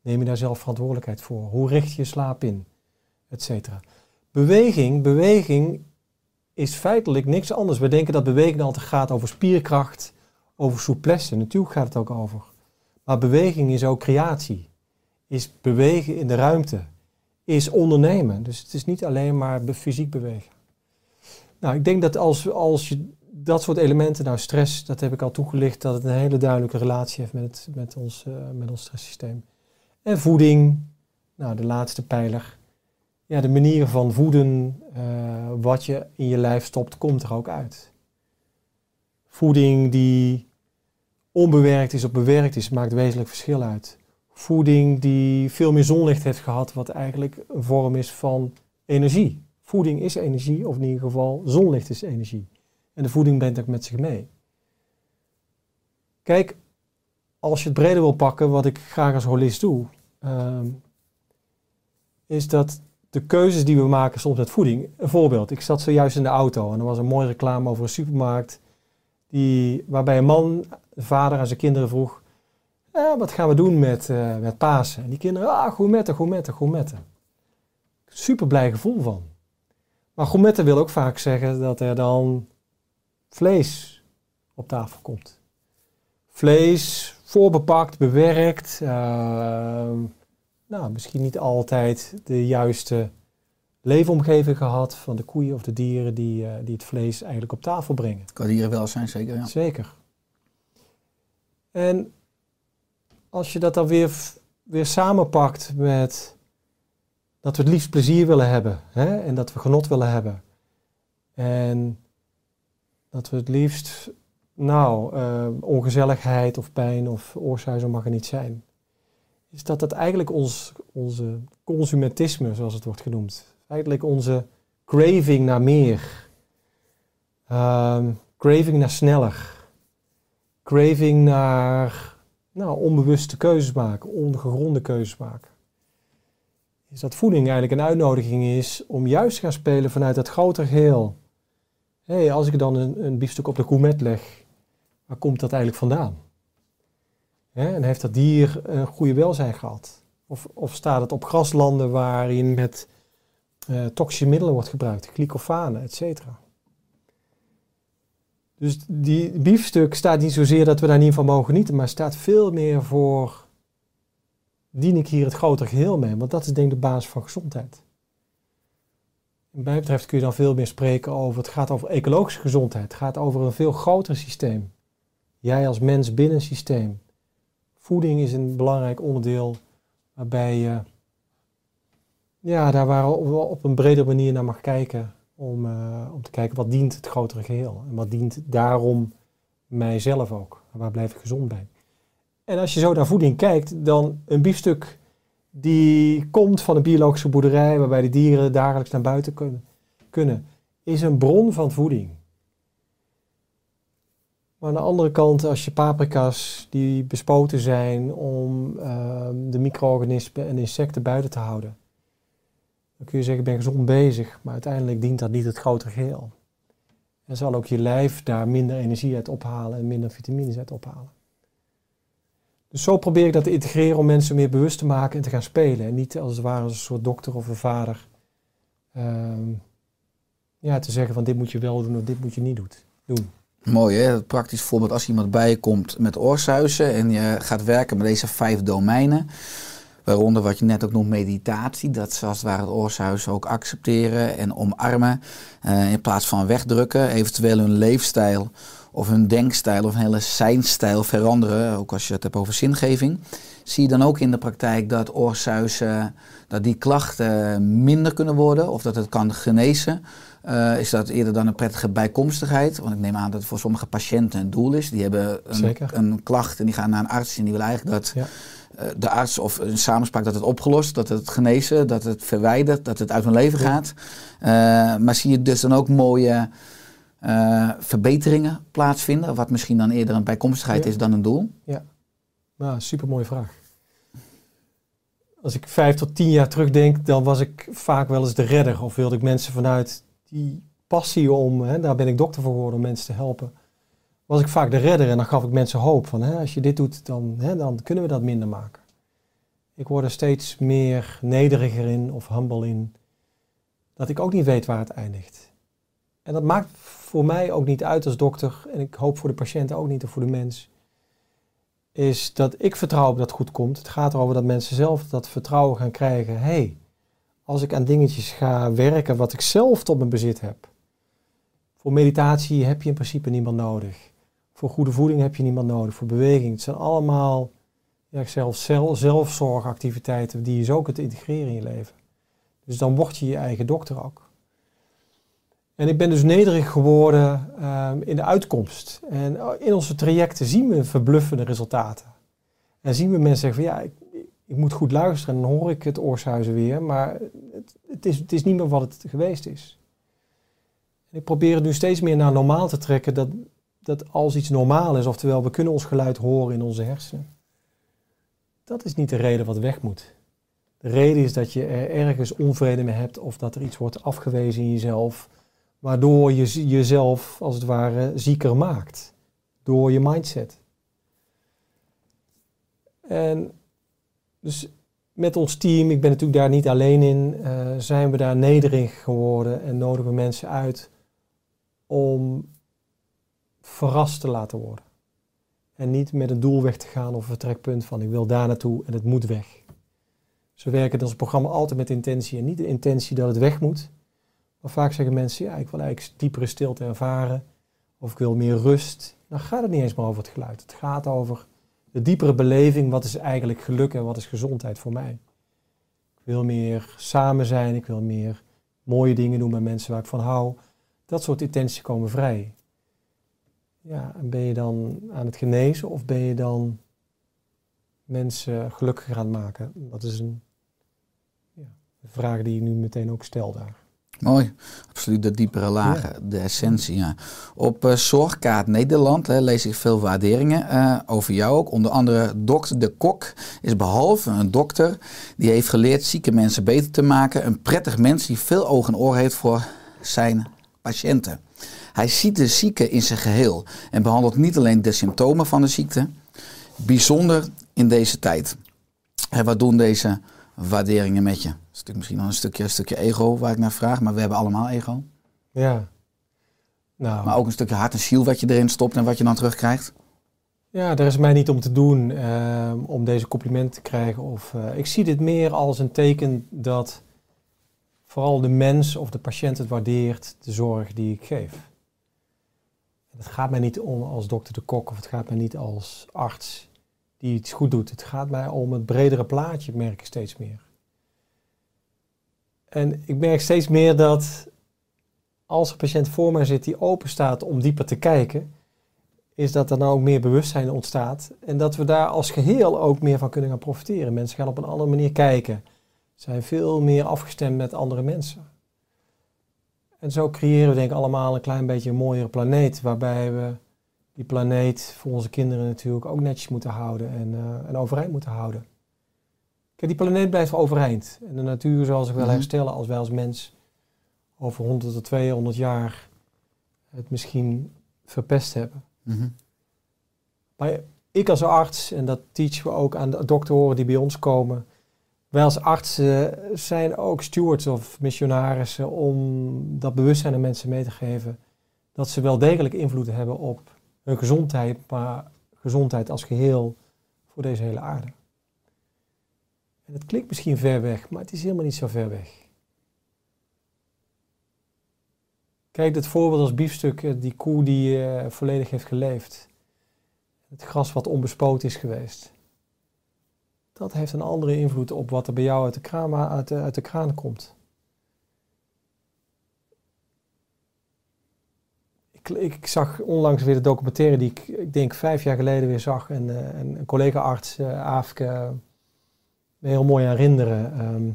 Neem je daar zelf verantwoordelijkheid voor? Hoe richt je je slaap in? Etcetera. Beweging, beweging is feitelijk niks anders. We denken dat beweging altijd gaat over spierkracht, over souplesse. Natuurlijk gaat het ook over. Maar beweging is ook creatie. Is bewegen in de ruimte. Is ondernemen. Dus het is niet alleen maar fysiek bewegen. Nou, ik denk dat als, als je dat soort elementen, nou stress, dat heb ik al toegelicht, dat het een hele duidelijke relatie heeft met, eh, met ons stresssysteem. En voeding, nou de laatste pijler. Ja, de manier van voeden, eh, wat je in je lijf stopt, komt er ook uit. Voeding die onbewerkt is of bewerkt is, maakt wezenlijk verschil uit. Voeding die veel meer zonlicht heeft gehad, wat eigenlijk een vorm is van energie. Voeding is energie, of in ieder geval zonlicht is energie. En de voeding brengt ook met zich mee. Kijk, als je het breder wil pakken, wat ik graag als holist doe, ehm, is dat de keuzes die we maken soms met voeding. Een voorbeeld, ik zat zojuist in de auto en er was een mooie reclame over een supermarkt. Die, waarbij een man, de vader aan zijn kinderen vroeg, "Ja, wat gaan we doen met, eh, met Pasen? En die kinderen, ah, gourmetten, gourmetten, gourmetten. Super blij gevoel van. Maar gourmetten wil ook vaak zeggen dat er dan vlees op tafel komt. Vlees, voorbepakt, bewerkt. ehm, nou, misschien niet altijd de juiste leefomgeving gehad van de koeien of de dieren die, eh, die het vlees eigenlijk op tafel brengen. Kan hier wel zijn, zeker. Ja. Zeker. En als je dat dan weer, weer samenpakt met dat we het liefst plezier willen hebben hè? en dat we genot willen hebben. En dat we het liefst, nou, eh, ongezelligheid of pijn of oorsuizen mag er niet zijn. Is dat dat eigenlijk ons, onze consumentisme, zoals het wordt genoemd, eigenlijk onze craving naar meer, ehm, craving naar sneller, craving naar nou, onbewuste keuzes maken, ongegronde keuzes maken. Is dat voeding eigenlijk een uitnodiging is om juist te gaan spelen vanuit dat grotere geheel. Hé, als ik dan een, een biefstuk op de gourmet leg, waar komt dat eigenlijk vandaan? En heeft dat dier een goede welzijn gehad? Of, of staat het op graslanden waarin met eh, toxische middelen wordt gebruikt, glycofanen, et cetera? Dus die biefstuk staat niet zozeer dat we daar niet van mogen genieten, maar staat veel meer voor, dien ik hier het grotere geheel mee? Want dat is denk ik de basis van gezondheid. Mij betreft kun je dan veel meer spreken over, het gaat over ecologische gezondheid, het gaat over een veel groter systeem. Jij als mens binnen een systeem. Voeding is een belangrijk onderdeel waarbij je ja, daar waar we op een bredere manier naar mag kijken om, eh, om te kijken wat dient het grotere geheel en wat dient daarom mijzelf ook. Waar blijf ik gezond bij? En als je zo naar voeding kijkt, dan een biefstuk die komt van een biologische boerderij waarbij de dieren dagelijks naar buiten kunnen, is een bron van voeding. Maar aan de andere kant, als je paprika's die bespoten zijn om ehm, de micro-organismen en insecten buiten te houden, dan kun je zeggen, ik ben gezond bezig, maar uiteindelijk dient dat niet het grotere geheel. En zal ook je lijf daar minder energie uit ophalen en minder vitamines uit ophalen. Dus zo probeer ik dat te integreren om mensen meer bewust te maken en te gaan spelen. En niet als het ware als een soort dokter of een vader ehm, ja, te zeggen van dit moet je wel doen of dit moet je niet doet- doen. Mooi hè, het praktisch voorbeeld als iemand bij je komt met oorsuizen en je gaat werken met deze vijf domeinen. Waaronder wat je net ook noemt meditatie, dat ze als het ware het ook accepteren en omarmen. eh, in plaats van wegdrukken, eventueel hun leefstijl of hun denkstijl of hun hele zijnstijl veranderen. Ook als je het hebt over zingeving. Zie je dan ook in de praktijk dat oorsuizen, dat die klachten minder kunnen worden of dat het kan genezen. Eh, is dat eerder dan een prettige bijkomstigheid? Want ik neem aan dat het voor sommige patiënten een doel is. Die hebben een, een klacht en die gaan naar een arts en die willen eigenlijk dat Ja. eh, de arts of een samenspraak dat het opgelost, dat het genezen, dat het verwijdert, dat het uit hun leven Ja. gaat. Eh, maar zie je dus dan ook mooie eh, verbeteringen plaatsvinden? Wat misschien dan eerder een bijkomstigheid Ja. is dan een doel? Nou, super mooie vraag. Als ik vijf tot tien jaar terugdenk, dan was ik vaak wel eens de redder. Of wilde ik mensen vanuit die passie om, hè, daar ben ik dokter voor geworden, om mensen te helpen. Was ik vaak de redder en dan gaf ik mensen hoop van, hè, als je dit doet, dan, hè, dan kunnen we dat minder maken. Ik word er steeds meer nederiger in of humble in, dat ik ook niet weet waar het eindigt. En dat maakt voor mij ook niet uit als dokter, en ik hoop voor de patiënt ook niet of voor de mens is dat ik vertrouw op dat goed komt. Het gaat erover dat mensen zelf dat vertrouwen gaan krijgen. Hey, als ik aan dingetjes ga werken wat ik zelf tot mijn bezit heb. Voor meditatie heb je in principe niemand nodig. Voor goede voeding heb je niemand nodig. Voor beweging. Het zijn allemaal ja, zelf, zelfzorgactiviteiten die je zo kunt integreren in je leven. Dus dan word je je eigen dokter ook. En ik ben dus nederig geworden ehm, in de uitkomst. En oh, in onze trajecten zien we verbluffende resultaten. En zien we mensen zeggen van ja, ik, ik moet goed luisteren en dan hoor ik het oorsuizen weer. Maar het, het, is, het is niet meer wat het geweest is. En ik probeer het nu steeds meer naar normaal te trekken. Dat, dat als iets normaal is, oftewel we kunnen ons geluid horen in onze hersenen. Dat is niet de reden wat weg moet. De reden is dat je er ergens onvrede mee hebt of dat er iets wordt afgewezen in jezelf waardoor je jezelf als het ware zieker maakt. Door je mindset. En dus met ons team, ik ben natuurlijk daar niet alleen in, eh, zijn we daar nederig geworden en nodigen we mensen uit om verrast te laten worden. En niet met een doel weg te gaan of een vertrekpunt van ik wil daar naartoe en het moet weg. Ze werken in ons programma altijd met intentie en niet de intentie dat het weg moet. Maar vaak zeggen mensen, ja, ik wil eigenlijk diepere stilte ervaren. Of ik wil meer rust. Dan gaat het niet eens meer over het geluid. Het gaat over de diepere beleving. Wat is eigenlijk geluk en wat is gezondheid voor mij? Ik wil meer samen zijn. Ik wil meer mooie dingen doen met mensen waar ik van hou. Dat soort intenties komen vrij. Ja, en ben je dan aan het genezen of ben je dan mensen gelukkiger aan het maken? Dat is een, ja, vraag die ik nu meteen ook stel daar. Mooi, absoluut de diepere lagen, de essentie. Ja. Op eh, Zorgkaart Nederland hè, lees ik veel waarderingen eh, over jou ook. Onder andere dokter De Kok is behalve een dokter die heeft geleerd zieke mensen beter te maken, een prettig mens die veel oog en oor heeft voor zijn patiënten. Hij ziet de zieke in zijn geheel en behandelt niet alleen de symptomen van de ziekte, bijzonder in deze tijd. En wat doen deze waarderingen met je? Is natuurlijk misschien nog een stukje, een stukje ego waar ik naar vraag, maar we hebben allemaal ego. Ja. Nou, Maar ook een stukje hart en ziel wat je erin stopt en wat je dan terugkrijgt. ja, daar is mij niet om te doen ehm, om deze complimenten te krijgen. Of, eh, ik zie dit meer als een teken dat vooral de mens of de patiënt het waardeert, de zorg die ik geef. Het gaat mij niet om als dokter de kok of het gaat mij niet als arts die iets goed doet. Het gaat mij om het bredere plaatje, merk ik steeds meer. En ik merk steeds meer dat als een patiënt voor mij zit die open staat om dieper te kijken, is dat er nou ook meer bewustzijn ontstaat. En dat we daar als geheel ook meer van kunnen gaan profiteren. Mensen gaan op een andere manier kijken. Zijn veel meer afgestemd met andere mensen. En zo creëren we denk ik allemaal een klein beetje een mooiere planeet. Waarbij we die planeet voor onze kinderen natuurlijk ook netjes moeten houden en, eh, en overeind moeten houden. Kijk, die planeet blijft overeind. En de natuur zal zich wel Mhm. herstellen als wij als mens over 100 tot 200 jaar het misschien verpest hebben. Mhm. Maar ik als arts, en dat teachen we ook aan de doktoren die bij ons komen. Wij als artsen zijn ook stewards of missionarissen om dat bewustzijn aan mensen mee te geven. Dat ze wel degelijk invloed hebben op hun gezondheid, maar gezondheid als geheel voor deze hele aarde. En het klinkt misschien ver weg, maar het is helemaal niet zo ver weg. Kijk, het voorbeeld als biefstuk, eh, die koe die eh, volledig heeft geleefd. Het gras wat onbespoten is geweest. Dat heeft een andere invloed op wat er bij jou uit de kraan, uit uit de kraan komt. ik, ik zag onlangs weer de documentaire die ik, ik denk vijf jaar geleden weer zag. En, eh, en een collega-arts, eh Aafke, me heel mooi herinneren. ehm,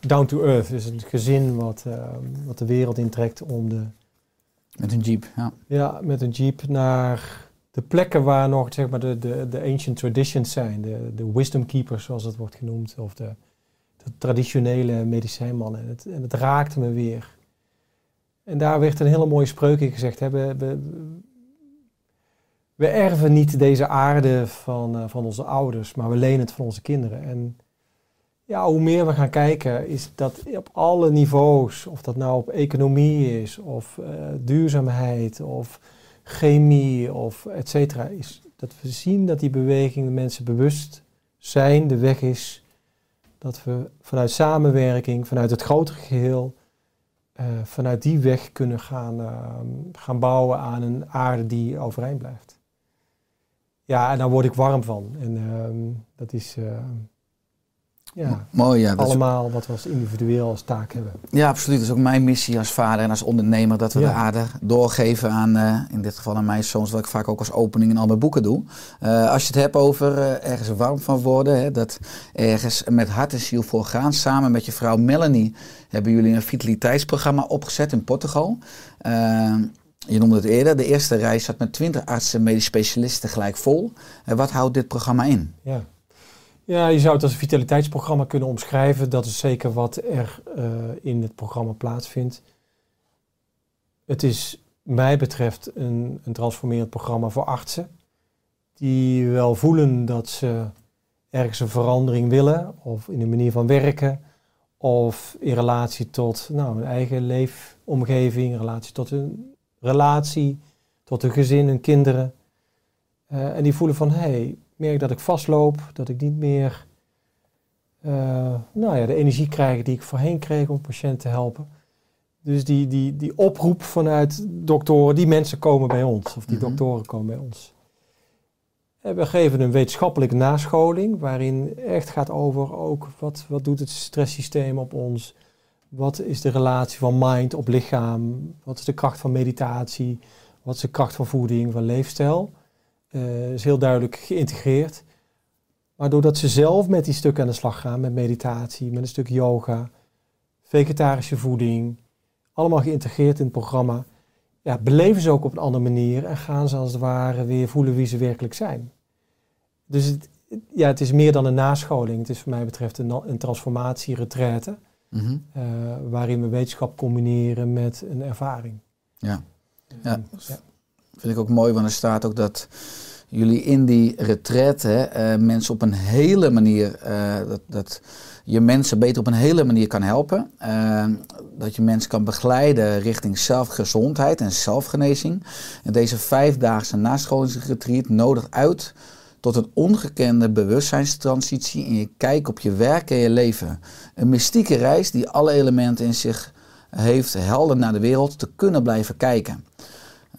Down to Earth is een gezin wat, ehm, wat de wereld intrekt om de, Met een jeep, ja. ja, met een jeep naar de plekken waar nog zeg maar, de, de, de ancient traditions zijn. De, de wisdom keepers, zoals het wordt genoemd. Of de, de traditionele medicijnmannen. En het, en het raakte me weer. En daar werd een hele mooie spreuk in gezegd. Hè. We, we, we erven niet deze aarde van, eh, van onze ouders, maar we lenen het van onze kinderen. En ja, hoe meer we gaan kijken, is dat op alle niveaus, of dat nou op economie is, of eh, duurzaamheid, of chemie, of et cetera, is dat we zien dat die beweging de mensen bewust zijn, de weg is, dat we vanuit samenwerking, vanuit het grotere geheel, eh, vanuit die weg kunnen gaan, gaan bouwen aan een aarde die overeind blijft. Ja, en daar word ik warm van. En ehm, dat is eh, ja, Mooi, allemaal wat we als individueel als taak hebben. ja, absoluut. Dat is ook mijn missie als vader en als ondernemer. Dat we Ja. de aarde doorgeven aan, eh, in dit geval aan mijn zoons. Wat ik vaak ook als opening in al mijn boeken doe. Eh, als je het hebt over ergens warm van worden. Hè, dat ergens met hart en ziel voor gaan. Samen met je vrouw Melanie hebben jullie een vitaliteitsprogramma opgezet in Portugal. Eh, je noemde het eerder. De eerste reis zat met 20 artsen en medisch specialisten gelijk vol. En wat houdt dit programma in? Ja. ja, je zou het als een vitaliteitsprogramma kunnen omschrijven. Dat is zeker wat er eh, in het programma plaatsvindt. Het is, mij betreft, een, een transformerend programma voor artsen. Die wel voelen dat ze ergens een verandering willen. Of in de manier van werken. Of in relatie tot nou, hun eigen leefomgeving. In relatie tot hun relatie. Tot hun gezin, hun kinderen. Eh, en die voelen van, hé, hey, ik merk dat ik vastloop, dat ik niet meer eh, nou ja, de energie krijg die ik voorheen kreeg om patiënten te helpen. Dus die, die, die oproep vanuit doktoren, die mensen komen bij ons, of die Mhm. doktoren komen bij ons. En we geven een wetenschappelijke nascholing, waarin echt gaat over ook wat, wat doet het stresssysteem op ons, wat is de relatie van mind op lichaam, wat is de kracht van meditatie, wat is de kracht van voeding, van leefstijl. Eh, is heel duidelijk geïntegreerd. Maar doordat ze zelf met die stukken aan de slag gaan, met meditatie, met een stuk yoga, vegetarische voeding, allemaal geïntegreerd in het programma, ja, beleven ze ook op een andere manier en gaan ze als het ware weer voelen wie ze werkelijk zijn. Dus het, ja, het is meer dan een nascholing. Het is voor mij betreft een, een transformatieretraite, Mhm. eh, waarin we wetenschap combineren met een ervaring. Ja. Ja. Ja. Vind ik ook mooi, want er staat ook dat jullie in die retraite eh, mensen op een hele manier, eh, dat, dat je mensen beter op een hele manier kan helpen. Dat je mensen kan begeleiden richting zelfgezondheid en zelfgenezing. En deze vijfdaagse nascholingsretreat nodigt uit tot een ongekende bewustzijnstransitie in je kijk op je werk en je leven. Een mystieke reis die alle elementen in zich heeft helder naar de wereld te kunnen blijven kijken.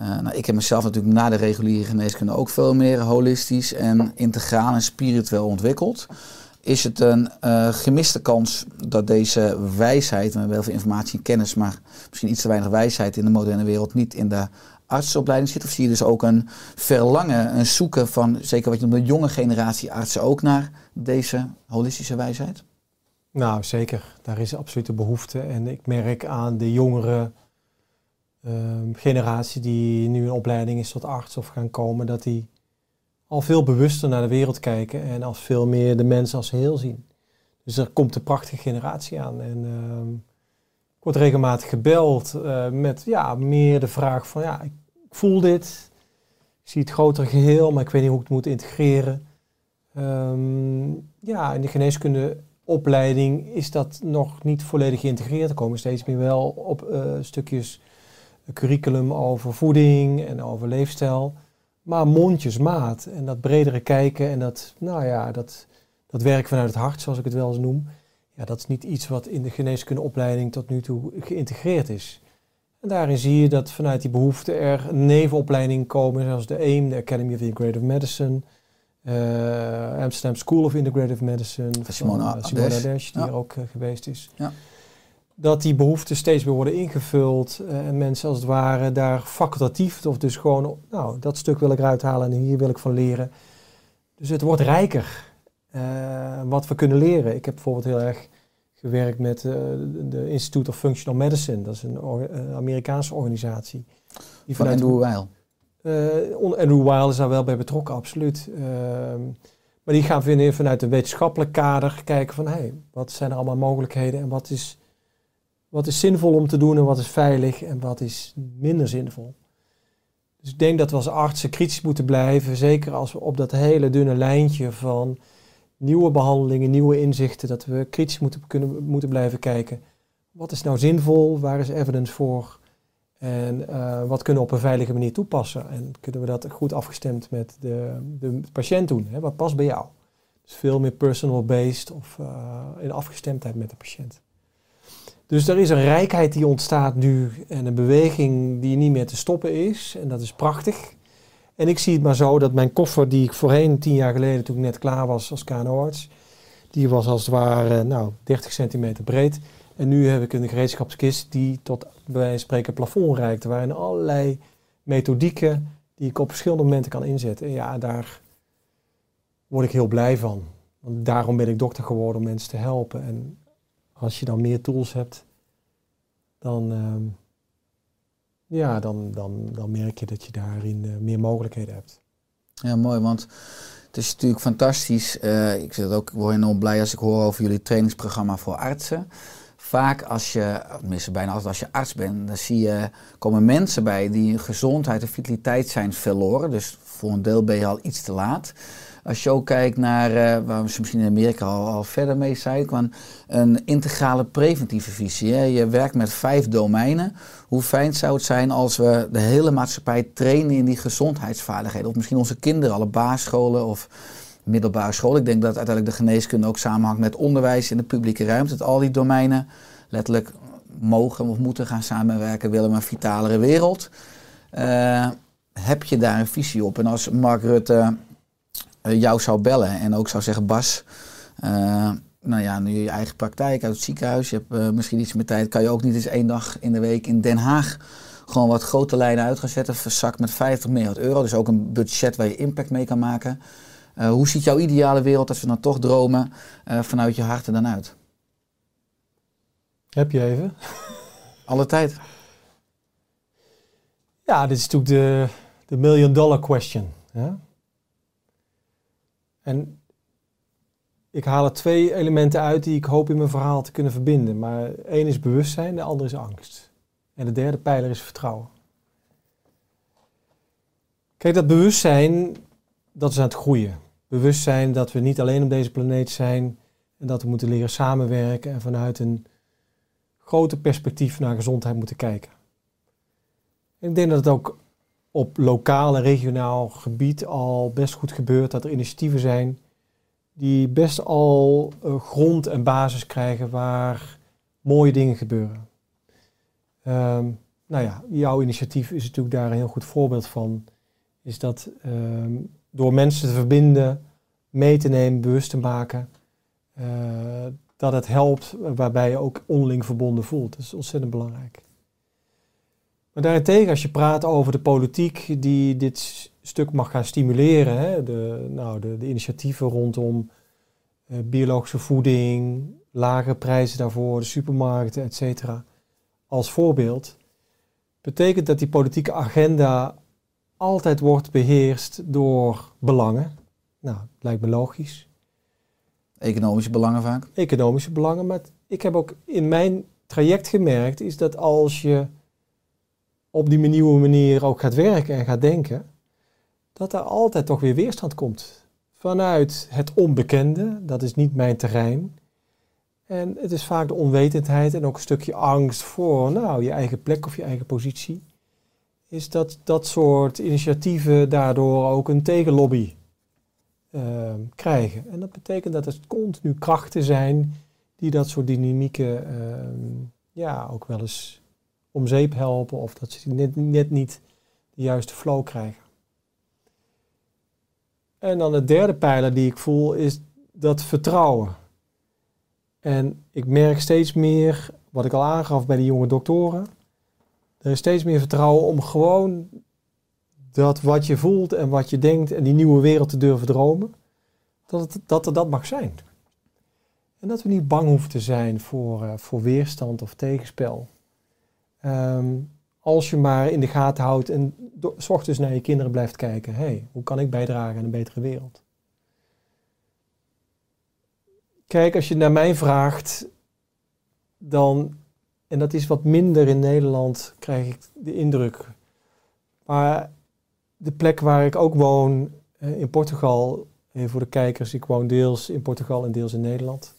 Uh, nou, ik heb mezelf natuurlijk na de reguliere geneeskunde ook veel meer holistisch en integraal en spiritueel ontwikkeld. Is het een uh, gemiste kans dat deze wijsheid, we hebben heel veel informatie en kennis, maar misschien iets te weinig wijsheid in de moderne wereld niet in de artsopleiding zit? Of zie je dus ook een verlangen, een zoeken van, zeker wat je noemt, de jonge generatie artsen ook naar deze holistische wijsheid? Nou, zeker. Daar is absoluut een behoefte. En ik merk aan de jongere uh, generatie die nu in opleiding is tot arts of gaan komen, dat die al veel bewuster naar de wereld kijken en als veel meer de mensen als heel zien. Dus er komt een prachtige generatie aan. En uh, ik word regelmatig gebeld uh, met ja, meer de vraag van ja, ik voel dit, ik zie het grotere geheel, maar ik weet niet hoe ik het moet integreren. Um, ja, in de geneeskunde opleiding is dat nog niet volledig geïntegreerd. Er komen steeds meer wel op uh, stukjes curriculum over voeding en over leefstijl. Maar mondjesmaat en dat bredere kijken en dat, nou ja, dat, dat werk vanuit het hart, zoals ik het wel eens noem. Ja, dat is niet iets wat in de geneeskundeopleiding tot nu toe geïntegreerd is. En daarin zie je dat vanuit die behoefte er nevenopleidingen komen, zoals de AIM, de Academy of Integrative Medicine, uh, Amsterdam School of Integrative Medicine, van Simona uh, Simona Adesh, Adesh die ja. er ook uh, geweest is. Ja. dat die behoeften steeds meer worden ingevuld eh, en mensen als het ware daar facultatief, of dus gewoon, nou, dat stuk wil ik eruit halen en hier wil ik van leren. Dus het wordt rijker eh, wat we kunnen leren. Ik heb bijvoorbeeld heel erg gewerkt met eh, de- Institute of Functional Medicine, dat is een or- eh, Amerikaanse organisatie. Die Van Andrew Weil. on- Andrew Weil is daar wel bij betrokken, absoluut. Ehm, maar die gaan vinden vanuit een wetenschappelijk kader kijken van hey, wat zijn er allemaal mogelijkheden en wat is, wat is zinvol om te doen en wat is veilig en wat is minder zinvol. Dus ik denk dat we als artsen kritisch moeten blijven, zeker als we op dat hele dunne lijntje van nieuwe behandelingen, nieuwe inzichten, dat we kritisch moeten, kunnen, moeten blijven kijken. Wat is nou zinvol? Waar is evidence voor? En eh, wat kunnen we op een veilige manier toepassen? En kunnen we dat goed afgestemd met de, de patiënt doen? Hè? Wat past bij jou? Dus veel meer personal-based of eh, in afgestemdheid met de patiënt. Dus er is een rijkheid die ontstaat nu en een beweging die niet meer te stoppen is. En dat is prachtig. En ik zie het maar zo dat mijn koffer die ik voorheen, tien jaar geleden, toen ik net klaar was als KNO-arts, die was als het ware nou, 30 centimeter breed. En nu heb ik een gereedschapskist die tot bij wijze van spreken plafond reikt. Waarin allerlei methodieken die ik op verschillende momenten kan inzetten. En ja, daar word ik heel blij van. Want daarom ben ik dokter geworden om mensen te helpen. En als je dan meer tools hebt, dan, ehm, ja, dan, dan, dan merk je dat je daarin eh, meer mogelijkheden hebt. Ja, mooi, want het is natuurlijk fantastisch. Eh, ik, zit ook, ik word enorm blij als ik hoor over jullie trainingsprogramma voor artsen. Vaak als je, tenminste bijna altijd als je arts bent, dan zie je, komen mensen bij die gezondheid en vitaliteit zijn verloren. Dus voor een deel ben je al iets te laat. Als je ook kijkt naar, eh, waar we misschien in Amerika al, verder mee zijn, van een integrale preventieve visie. Je werkt met vijf domeinen. Hoe fijn zou het zijn als we de hele maatschappij trainen in die gezondheidsvaardigheden? Of misschien onze kinderen, alle basisscholen of middelbare school. Ik denk dat uiteindelijk de geneeskunde ook samenhangt met onderwijs in de publieke ruimte. Dat al die domeinen letterlijk mogen of moeten gaan samenwerken, willen we een vitalere wereld. Eh, heb je daar een visie op? En als Mark Rutte jou zou bellen en ook zou zeggen, Bas, eh, nou ja, nu je eigen praktijk uit het ziekenhuis, je hebt eh, misschien iets meer tijd, kan je ook niet eens één dag in de week in Den Haag gewoon wat grote lijnen uit gaan zetten, verzakt met 50 miljard euro. Dus ook een budget waar je impact mee kan maken. Eh, hoe ziet jouw ideale wereld als we dan toch dromen eh, vanuit je hart er dan uit? Heb je even? Alle tijd. Ja, dit is natuurlijk de, de million dollar question. Ja? En ik haal er twee elementen uit die ik hoop in mijn verhaal te kunnen verbinden. Maar één is bewustzijn, de andere is angst. En de derde pijler is vertrouwen. Kijk, dat bewustzijn, dat is aan het groeien. Bewustzijn dat we niet alleen op deze planeet zijn en dat we moeten leren samenwerken en vanuit een groter perspectief naar gezondheid moeten kijken. Ik denk dat het ook op lokaal en regionaal gebied al best goed gebeurt. Dat er initiatieven zijn die best al eh, grond en basis krijgen waar mooie dingen gebeuren. Ehm, nou ja, jouw initiatief is natuurlijk daar een heel goed voorbeeld van. Is dat ehm, door mensen te verbinden, mee te nemen, bewust te maken, eh, dat het helpt waarbij je ook onderling verbonden voelt. Dat is ontzettend belangrijk. Maar daarentegen, als je praat over de politiek die dit stuk mag gaan stimuleren, hè, de, nou, de, de initiatieven rondom eh, biologische voeding, lagere prijzen daarvoor, de supermarkten, et cetera, als voorbeeld, betekent dat die politieke agenda altijd wordt beheerst door belangen. Nou, lijkt me logisch Economische belangen vaak. economische belangen. Maar ik heb ook in mijn traject gemerkt, is dat als je op die nieuwe manier ook gaat werken en gaat denken, dat er altijd toch weer weerstand komt. Vanuit het onbekende, dat is niet mijn terrein. En het is vaak de onwetendheid en ook een stukje angst voor nou, je eigen plek of je eigen positie. Is dat dat soort initiatieven daardoor ook een tegenlobby ehm, krijgen. En dat betekent dat er continu krachten zijn die dat soort dynamieken ehm, ja, ook wel eens om zeep helpen of dat ze net, net niet de juiste flow krijgen. En dan de derde pijler die ik voel is dat vertrouwen. En ik merk steeds meer wat ik al aangaf bij de jonge doktoren. Er is steeds meer vertrouwen om gewoon dat wat je voelt en wat je denkt en die nieuwe wereld te durven dromen, dat het, dat, dat mag zijn. En dat we niet bang hoeven te zijn voor, eh, voor weerstand of tegenspel. Ehm, als je maar in de gaten houdt en 's ochtends naar je kinderen blijft kijken. hey, hoe kan ik bijdragen aan een betere wereld? Kijk, als je naar mij vraagt, dan, en dat is wat minder in Nederland, krijg ik de indruk. Maar de plek waar ik ook woon, eh, in Portugal, even voor de kijkers, ik woon deels in Portugal en deels in Nederland.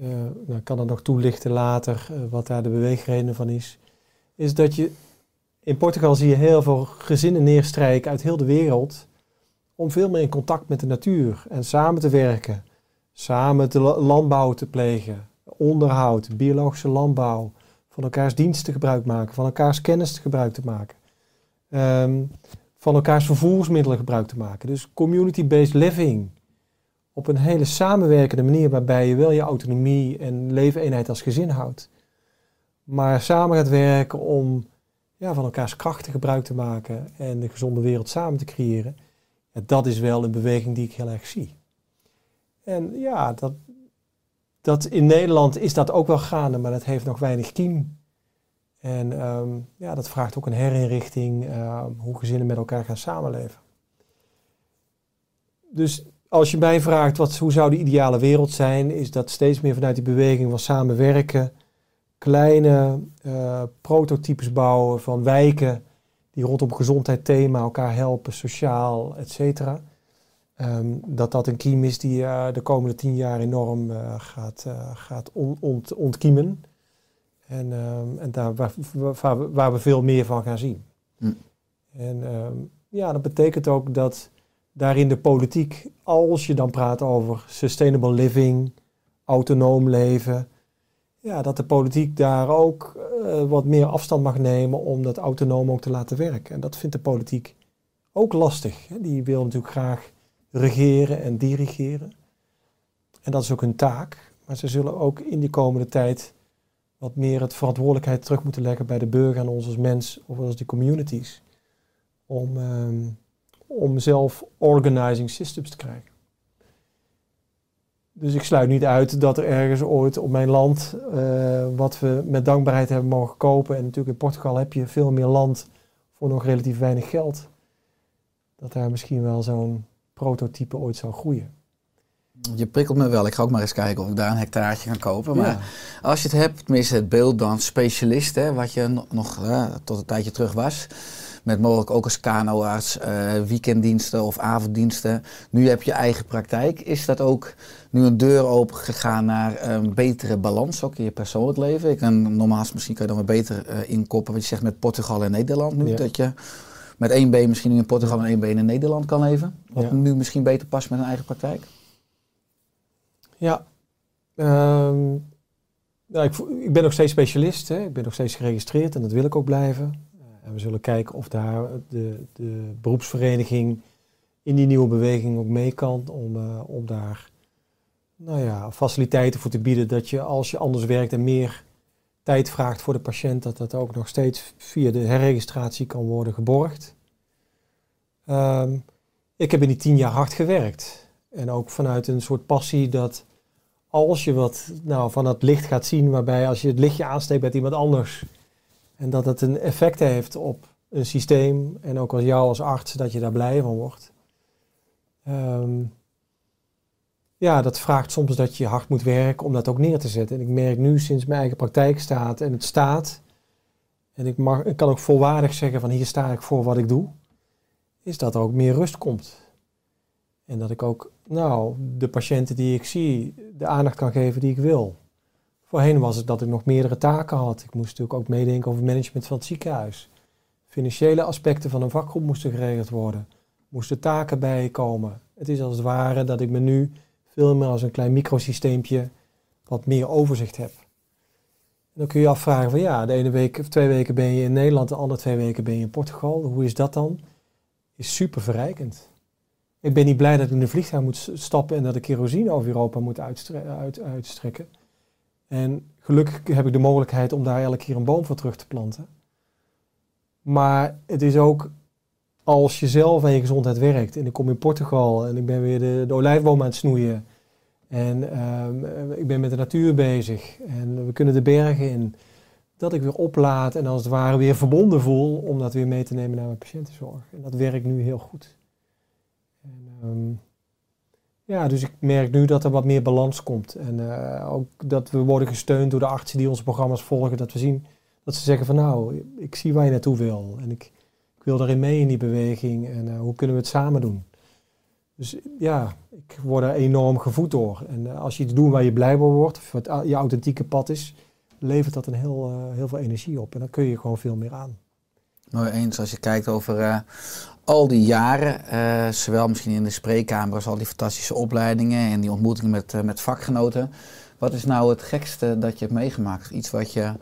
Eh, nou, kan dat nog toelichten later, eh, wat daar de beweegredenen van is. Is dat je, in Portugal zie je heel veel gezinnen neerstrijken uit heel de wereld, om veel meer in contact met de natuur en samen te werken. Samen la- landbouw te plegen, onderhoud, biologische landbouw, van elkaars diensten gebruik maken, van elkaars kennis gebruik te maken. Ehm, van elkaars vervoersmiddelen gebruik te maken. Dus community-based living. Op een hele samenwerkende manier waarbij je wel je autonomie en leefeenheid als gezin houdt. Maar samen gaat werken om ja, van elkaars krachten gebruik te maken en de gezonde wereld samen te creëren. Dat is wel een beweging die ik heel erg zie. En ja, dat, dat in Nederland is dat ook wel gaande, maar dat heeft nog weinig kiem. En ehm, ja, dat vraagt ook een herinrichting, eh, hoe gezinnen met elkaar gaan samenleven. Dus als je mij vraagt, wat, hoe zou de ideale wereld zijn, is dat steeds meer vanuit die beweging van samenwerken, kleine eh, prototypes bouwen van wijken die rondom gezondheid thema elkaar helpen, sociaal, et cetera. Ehm, dat dat een kiem is die eh, de komende tien jaar enorm eh, gaat, gaat on- ont- ontkiemen. En, ehm, en daar waar, waar, we- waar we veel meer van gaan zien. Hm. En ehm, ja, dat betekent ook dat daarin de politiek, als je dan praat over sustainable living, autonoom leven, ja, dat de politiek daar ook eh, wat meer afstand mag nemen om dat autonoom ook te laten werken. En dat vindt de politiek ook lastig. Die wil natuurlijk graag regeren en dirigeren. En dat is ook hun taak. Maar ze zullen ook in die komende tijd wat meer het verantwoordelijkheid terug moeten leggen bij de burger en ons als mens of als die communities. Om, ehm, om zelf organizing systems te krijgen. Dus ik sluit niet uit dat er ergens ooit op mijn land, eh, wat we met dankbaarheid hebben mogen kopen, en natuurlijk in Portugal heb je veel meer land voor nog relatief weinig geld, dat daar misschien wel zo'n prototype ooit zou groeien. Je prikkelt me wel. Ik ga ook maar eens kijken of ik daar een hectaartje kan kopen. Maar Ja. als je het hebt, tenminste het beeld dan specialist, hè, wat je no- nog eh, tot een tijdje terug was. Met mogelijk ook als kanoarts, eh, weekenddiensten of avonddiensten. Nu heb je eigen praktijk. Is dat ook nu een deur open gegaan naar een betere balans, ook in je persoonlijk leven? Ik kan, normaal misschien kan je dan weer beter eh, inkoppen wat je zegt met Portugal en Nederland nu. Ja. Dat je met één been misschien nu in Portugal en één been in Nederland kan leven. Wat Ja. nu misschien beter past met een eigen praktijk. Ja. Ehm, ja, ik, ik ben nog steeds specialist. Hè. Ik ben nog steeds geregistreerd en dat wil ik ook blijven. We zullen kijken of daar de, de beroepsvereniging in die nieuwe beweging ook mee kan. Om, eh, om daar nou ja, faciliteiten voor te bieden. Dat je als je anders werkt en meer tijd vraagt voor de patiënt, dat dat ook nog steeds via de herregistratie kan worden geborgd. Ehm, ik heb in die tien jaar hard gewerkt. En ook vanuit een soort passie dat als je wat nou, van het licht gaat zien, waarbij als je het lichtje aansteekt bij iemand anders en dat het een effect heeft op een systeem en ook als jou als arts, dat je daar blij van wordt. Ehm, ja, dat vraagt soms dat je hard moet werken om dat ook neer te zetten. En ik merk nu sinds mijn eigen praktijk staat en het staat, en ik, mag, ik kan ook volwaardig zeggen van hier sta ik voor wat ik doe, is dat er ook meer rust komt. En dat ik ook, nou, de patiënten die ik zie, de aandacht kan geven die ik wil. Voorheen was het dat ik nog meerdere taken had. Ik moest natuurlijk ook meedenken over het management van het ziekenhuis. Financiële aspecten van een vakgroep moesten geregeld worden. Moesten taken bijkomen. Het is als het ware dat ik me nu veel meer als een klein microsysteempje wat meer overzicht heb. En dan kun je je afvragen van ja, de ene week of twee weken ben je in Nederland, de andere twee weken ben je in Portugal. Hoe is dat dan? Is super verrijkend. Ik ben niet blij dat ik in een vliegtuig moet stappen en dat ik kerosine over Europa moet uit, uitstrekken. En gelukkig heb ik de mogelijkheid om daar elke keer een boom voor terug te planten. Maar het is ook als je zelf aan je gezondheid werkt. En ik kom in Portugal en ik ben weer de, de olijfboom aan het snoeien. En ehm, ik ben met de natuur bezig. En we kunnen de bergen in. Dat ik weer oplaad en als het ware weer verbonden voel om dat weer mee te nemen naar mijn patiëntenzorg. En dat werkt nu heel goed. En, ehm, ja, dus ik merk nu dat er wat meer balans komt. En eh, ook dat we worden gesteund door de artsen die onze programma's volgen. Dat we zien dat ze zeggen van nou, ik zie waar je naartoe wil. En ik, ik wil daarin mee in die beweging. En eh, hoe kunnen we het samen doen? Dus ja, ik word er enorm gevoed door. En eh, als je iets doet waar je blij van wordt, of wat je authentieke pad is, levert dat een heel, heel veel energie op. En dan kun je gewoon veel meer aan. Mooi eens als je kijkt over al die jaren, eh, zowel misschien in de spreekkamer als al die fantastische opleidingen en die ontmoetingen met, eh, met vakgenoten. Wat is nou het gekste dat je hebt meegemaakt? Iets wat je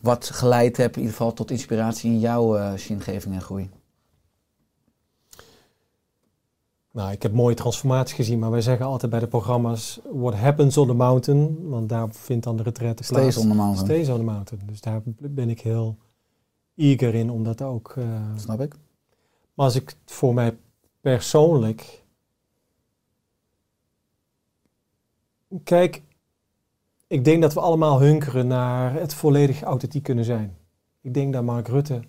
wat geleid hebt, in ieder geval tot inspiratie in jouw eh zingeving en groei. Nou, ik heb mooie transformaties gezien, maar wij zeggen altijd bij de programma's: What happens on the mountain? Want daar vindt dan de retraite plaats. Steeds on the mountain. Stays on the mountain. Dus daar ben ik heel eager in om dat ook. eh, Snap ik? Maar als ik voor mij persoonlijk. Kijk, ik denk dat we allemaal hunkeren naar het volledig authentiek kunnen zijn. Ik denk dat Mark Rutte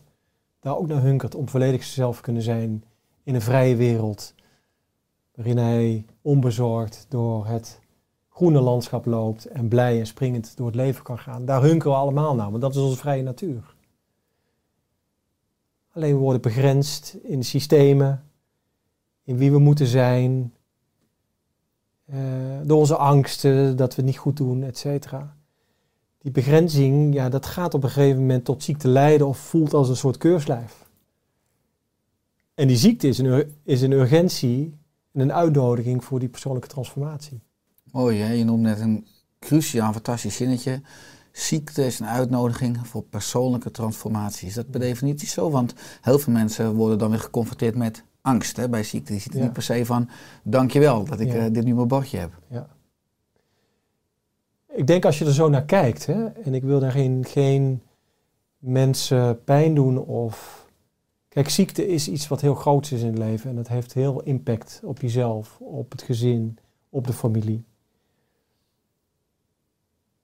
daar ook naar hunkert om volledig zichzelf kunnen zijn in een vrije wereld. Waarin hij onbezorgd door het groene landschap loopt en blij en springend door het leven kan gaan. Daar hunkeren we allemaal naar, want dat is onze vrije natuur. Alleen we worden begrensd in de systemen, in wie we moeten zijn, eh, door onze angsten dat we het niet goed doen, et cetera. Die begrenzing, ja, dat gaat op een gegeven moment tot ziekte leiden of voelt als een soort keurslijf. En die ziekte is een, is een urgentie en een uitnodiging voor die persoonlijke transformatie. Mooi hè, je noemt net een cruciaal fantastisch zinnetje. Ziekte is een uitnodiging voor persoonlijke transformatie. Is dat per definitie zo? Want heel veel mensen worden dan weer geconfronteerd met angst hè, bij ziekte. Die zitten Ja. niet per se van, dankjewel dat ik Ja. eh, dit nu mijn bordje heb. Ja. Ik denk als je er zo naar kijkt, hè, en ik wil daar geen, geen mensen pijn doen of... Kijk, ziekte is iets wat heel groots is in het leven en dat heeft heel veel impact op jezelf, op het gezin, op de familie.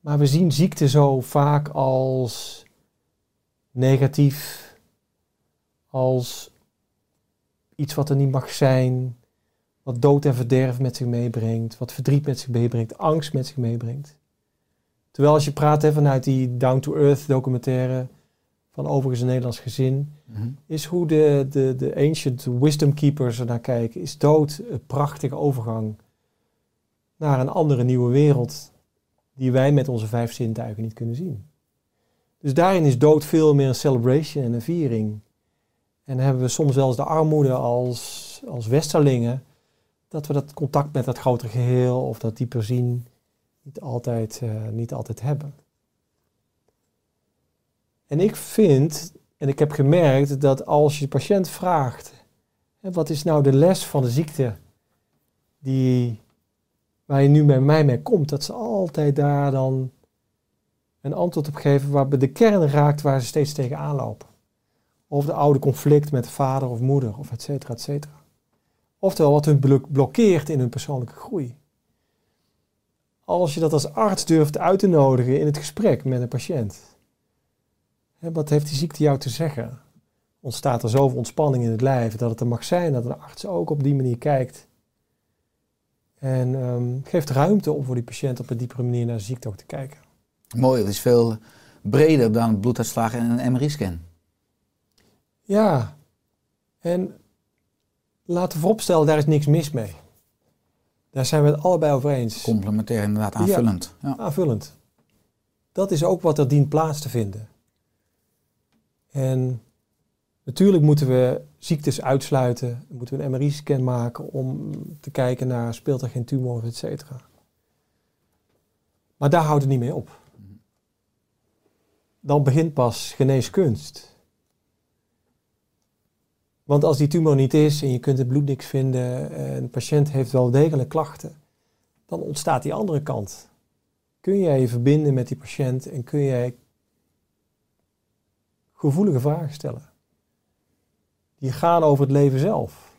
Maar we zien ziekte zo vaak als negatief, als iets wat er niet mag zijn, wat dood en verderf met zich meebrengt, wat verdriet met zich meebrengt, angst met zich meebrengt. Terwijl als je praat hè, vanuit die Down to Earth documentaire van overigens een Nederlands gezin, Mhm. is hoe de, de, de ancient wisdom keepers er naar kijken. Is dood een prachtige overgang naar een andere nieuwe wereld die wij met onze vijf zintuigen niet kunnen zien. Dus daarin is dood veel meer een celebration en een viering. En hebben we soms eens de armoede als, als westerlingen, dat we dat contact met dat grotere geheel of dat dieper zien niet altijd, eh, niet altijd hebben. En ik vind, en ik heb gemerkt dat als je de patiënt vraagt, wat is nou de les van de ziekte die, waar je nu bij mij mee komt, dat ze altijd daar dan een antwoord op geven waarbij de kern raakt waar ze steeds tegenaan lopen. Of de oude conflict met vader of moeder, of et cetera, et cetera. Oftewel wat hun blok- blokkeert in hun persoonlijke groei. Als je dat als arts durft uit te nodigen in het gesprek met een patiënt. Wat heeft die ziekte jou te zeggen? Ontstaat er zoveel ontspanning in het lijf dat het er mag zijn dat een arts ook op die manier kijkt. En ehm, geeft ruimte om voor die patiënt op een diepere manier naar de ziekte ook te kijken. Mooi, het is veel breder dan bloeduitslagen en een MRI-scan. Ja, en laten we vooropstellen, daar is niks mis mee. Daar zijn we het allebei over eens. Complementair inderdaad, aanvullend. Ja. Aanvullend. Dat is ook wat er dient plaats te vinden. En natuurlijk moeten we ziektes uitsluiten. Moeten we een MRI-scan maken om te kijken naar speelt er geen tumor, et cetera. Maar daar houdt het niet mee op. Dan begint pas geneeskunst. Want als die tumor niet is en je kunt het bloed niks vinden en de patiënt heeft wel degelijk klachten, dan ontstaat die andere kant. kun jij je verbinden met die patiënt en kun jij gevoelige vragen stellen. Die gaan over het leven zelf.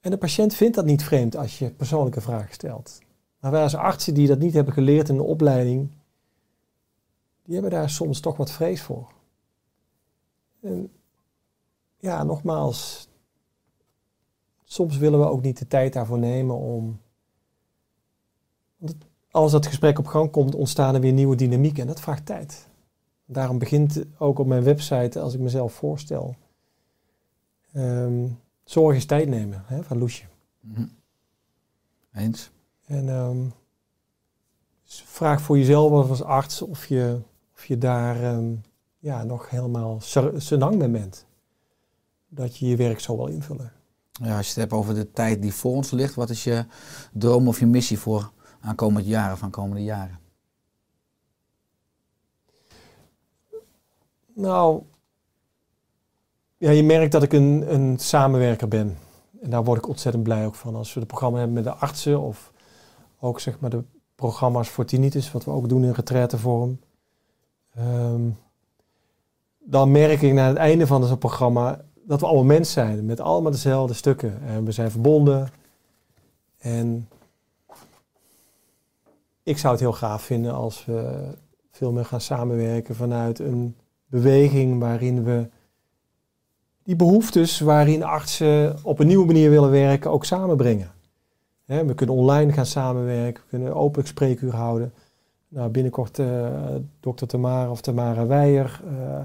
En de patiënt vindt dat niet vreemd als je persoonlijke vragen stelt. Maar wij als artsen die dat niet hebben geleerd in de opleiding, die hebben daar soms toch wat vrees voor. En ja, nogmaals, soms willen we ook niet de tijd daarvoor nemen om. Als dat gesprek op gang komt, ontstaan er weer nieuwe dynamieken en dat vraagt tijd. Daarom begint ook op mijn website, als ik mezelf voorstel, ehm, zorg is tijd nemen hè, van Loesje. Mhm. Eens. En ehm, dus vraag voor jezelf als arts of je, of je daar ehm, ja, nog helemaal senang mee bent. Dat je je werk zo wil invullen. Ja, als je het hebt over de tijd die voor ons ligt, wat is je droom of je missie voor aankomende jaren van komende jaren? Nou, ja, je merkt dat ik een, een samenwerker ben. En daar word ik ontzettend blij ook van. Als we de programma hebben met de artsen of ook zeg maar de programma's voor tinnitus, wat we ook doen in retraitevorm. Ehm dan merk ik na het einde van zo'n programma dat we allemaal mens zijn, met allemaal dezelfde stukken. En we zijn verbonden. En ik zou het heel gaaf vinden als we veel meer gaan samenwerken vanuit een beweging waarin we die behoeftes waarin artsen op een nieuwe manier willen werken ook samenbrengen. We kunnen online gaan samenwerken, we kunnen openlijk spreekuur houden. Nou, binnenkort eh dokter Tamara of Tamara Weijer eh,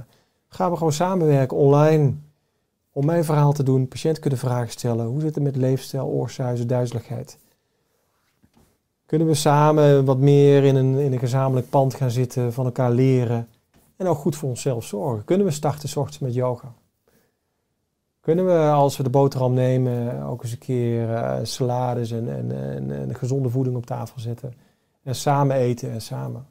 gaan we gewoon samenwerken online om mijn verhaal te doen. Patiënt kunnen vragen stellen. Hoe zit het met leefstijl, oorsuizen, duizeligheid? Kunnen we samen wat meer in een, in een gezamenlijk pand gaan zitten, van elkaar leren en ook goed voor onszelf zorgen? Kunnen we starten 's met yoga? Kunnen we, als we de boterham nemen, ook eens een keer eh, salades en, en, en, gezonde voeding op tafel zetten? En samen eten en samen.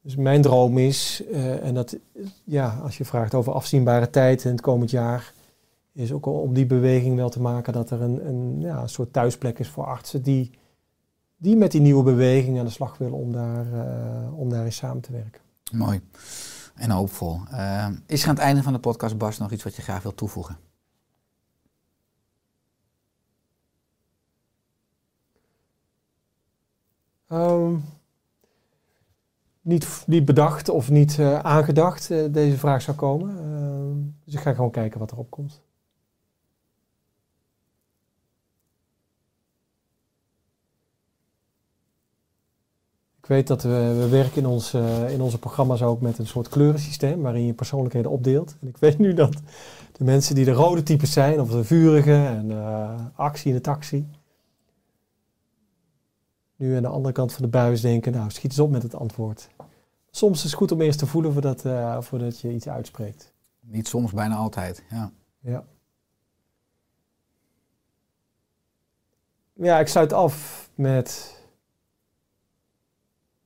Dus mijn droom is, eh, en dat, ja, als je vraagt over afzienbare tijd in het komend jaar, is ook om die beweging wel te maken dat er een, een, ja, een soort thuisplek is voor artsen die, die met die nieuwe beweging aan de slag willen om daar, eh, om daar eens samen te werken. Mooi en hoopvol. Eh, is er aan het einde van de podcast, Bas, nog iets wat je graag wilt toevoegen? Ehm, niet, niet bedacht of niet eh, aangedacht eh, deze vraag zou komen. Ehm, dus ik ga gewoon kijken wat erop komt. Ik weet dat we, we werken in, ons, eh, in onze programma's ook met een soort kleurensysteem waarin je persoonlijkheden opdeelt. En ik weet nu dat de mensen die de rode types zijn, of de vurige en eh, actie in de taxi, nu aan de andere kant van de buis denken, nou schiet eens op met het antwoord. Soms is het goed om eerst te voelen voordat, eh, voordat je iets uitspreekt. Niet soms, bijna altijd. Ja. Ja. Ja, ik sluit af met.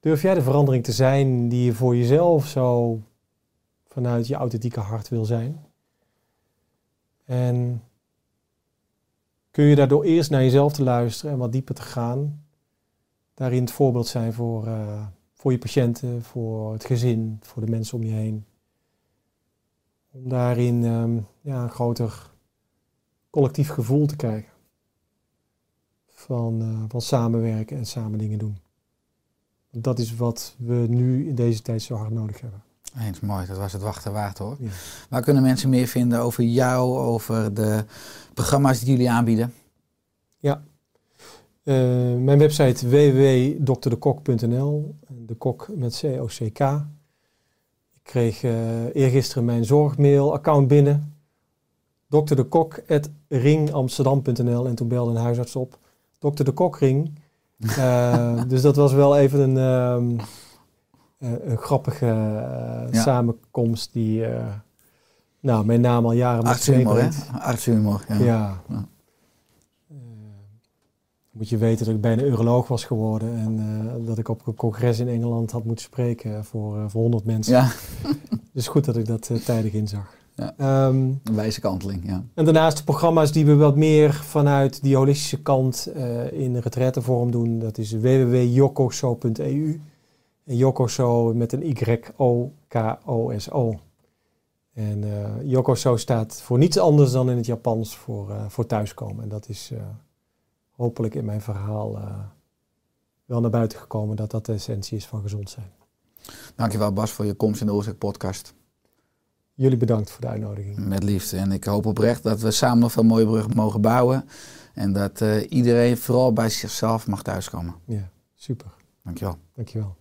Durf jij de verandering te zijn die je voor jezelf zo vanuit je authentieke hart wil zijn? En kun je daardoor eerst naar jezelf te luisteren en wat dieper te gaan? Daarin het voorbeeld zijn voor, eh, voor je patiënten, voor het gezin, voor de mensen om je heen. Om daarin ehm, ja, een groter collectief gevoel te krijgen. Van, eh, van samenwerken en samen dingen doen. Dat is wat we nu in deze tijd zo hard nodig hebben. Eens mooi, dat was het wachten waard hoor. Ja. Waar kunnen mensen meer vinden over jou, over de programma's die jullie aanbieden? Eh, mijn website www.dokterdekok.nl. De kok met C-O-C-K. Ik kreeg eh eergisteren mijn zorgmail-account binnen. dokterdekok.ringamsterdam.nl en toen belde een huisarts op. Dokter de Kokring. Eh, dus dat was wel even een, ehm, eh, een grappige eh, Ja. samenkomst die nou, mijn naam al jaren met Artshumor, hè? Artshumor, ja. Ja. Ja. Moet je weten dat ik bijna uroloog was geworden en dat ik op een congres in Engeland had moeten spreken voor, voor 100 mensen. Ja, Dus goed dat ik dat tijdig inzag. Ja. Ehm, Een wijze kanteling, ja. en daarnaast de programma's die we wat meer vanuit die holistische kant eh, in retrettenvorm doen. Dat is www.yokoso.eu. En Yokoso met een Y-O-K-O-S-O. En eh Yokoso staat voor niets anders dan in het Japans voor, eh, voor thuiskomen. En dat is hopelijk in mijn verhaal wel naar buiten gekomen dat dat de essentie is van gezond zijn. Dankjewel Bas voor je komst in de Oorzaak podcast. Jullie bedankt voor de uitnodiging. Met liefde. En ik hoop oprecht dat we samen nog veel mooie bruggen mogen bouwen. En dat eh, iedereen vooral bij zichzelf mag thuiskomen. Ja, super. Dankjewel. Dankjewel.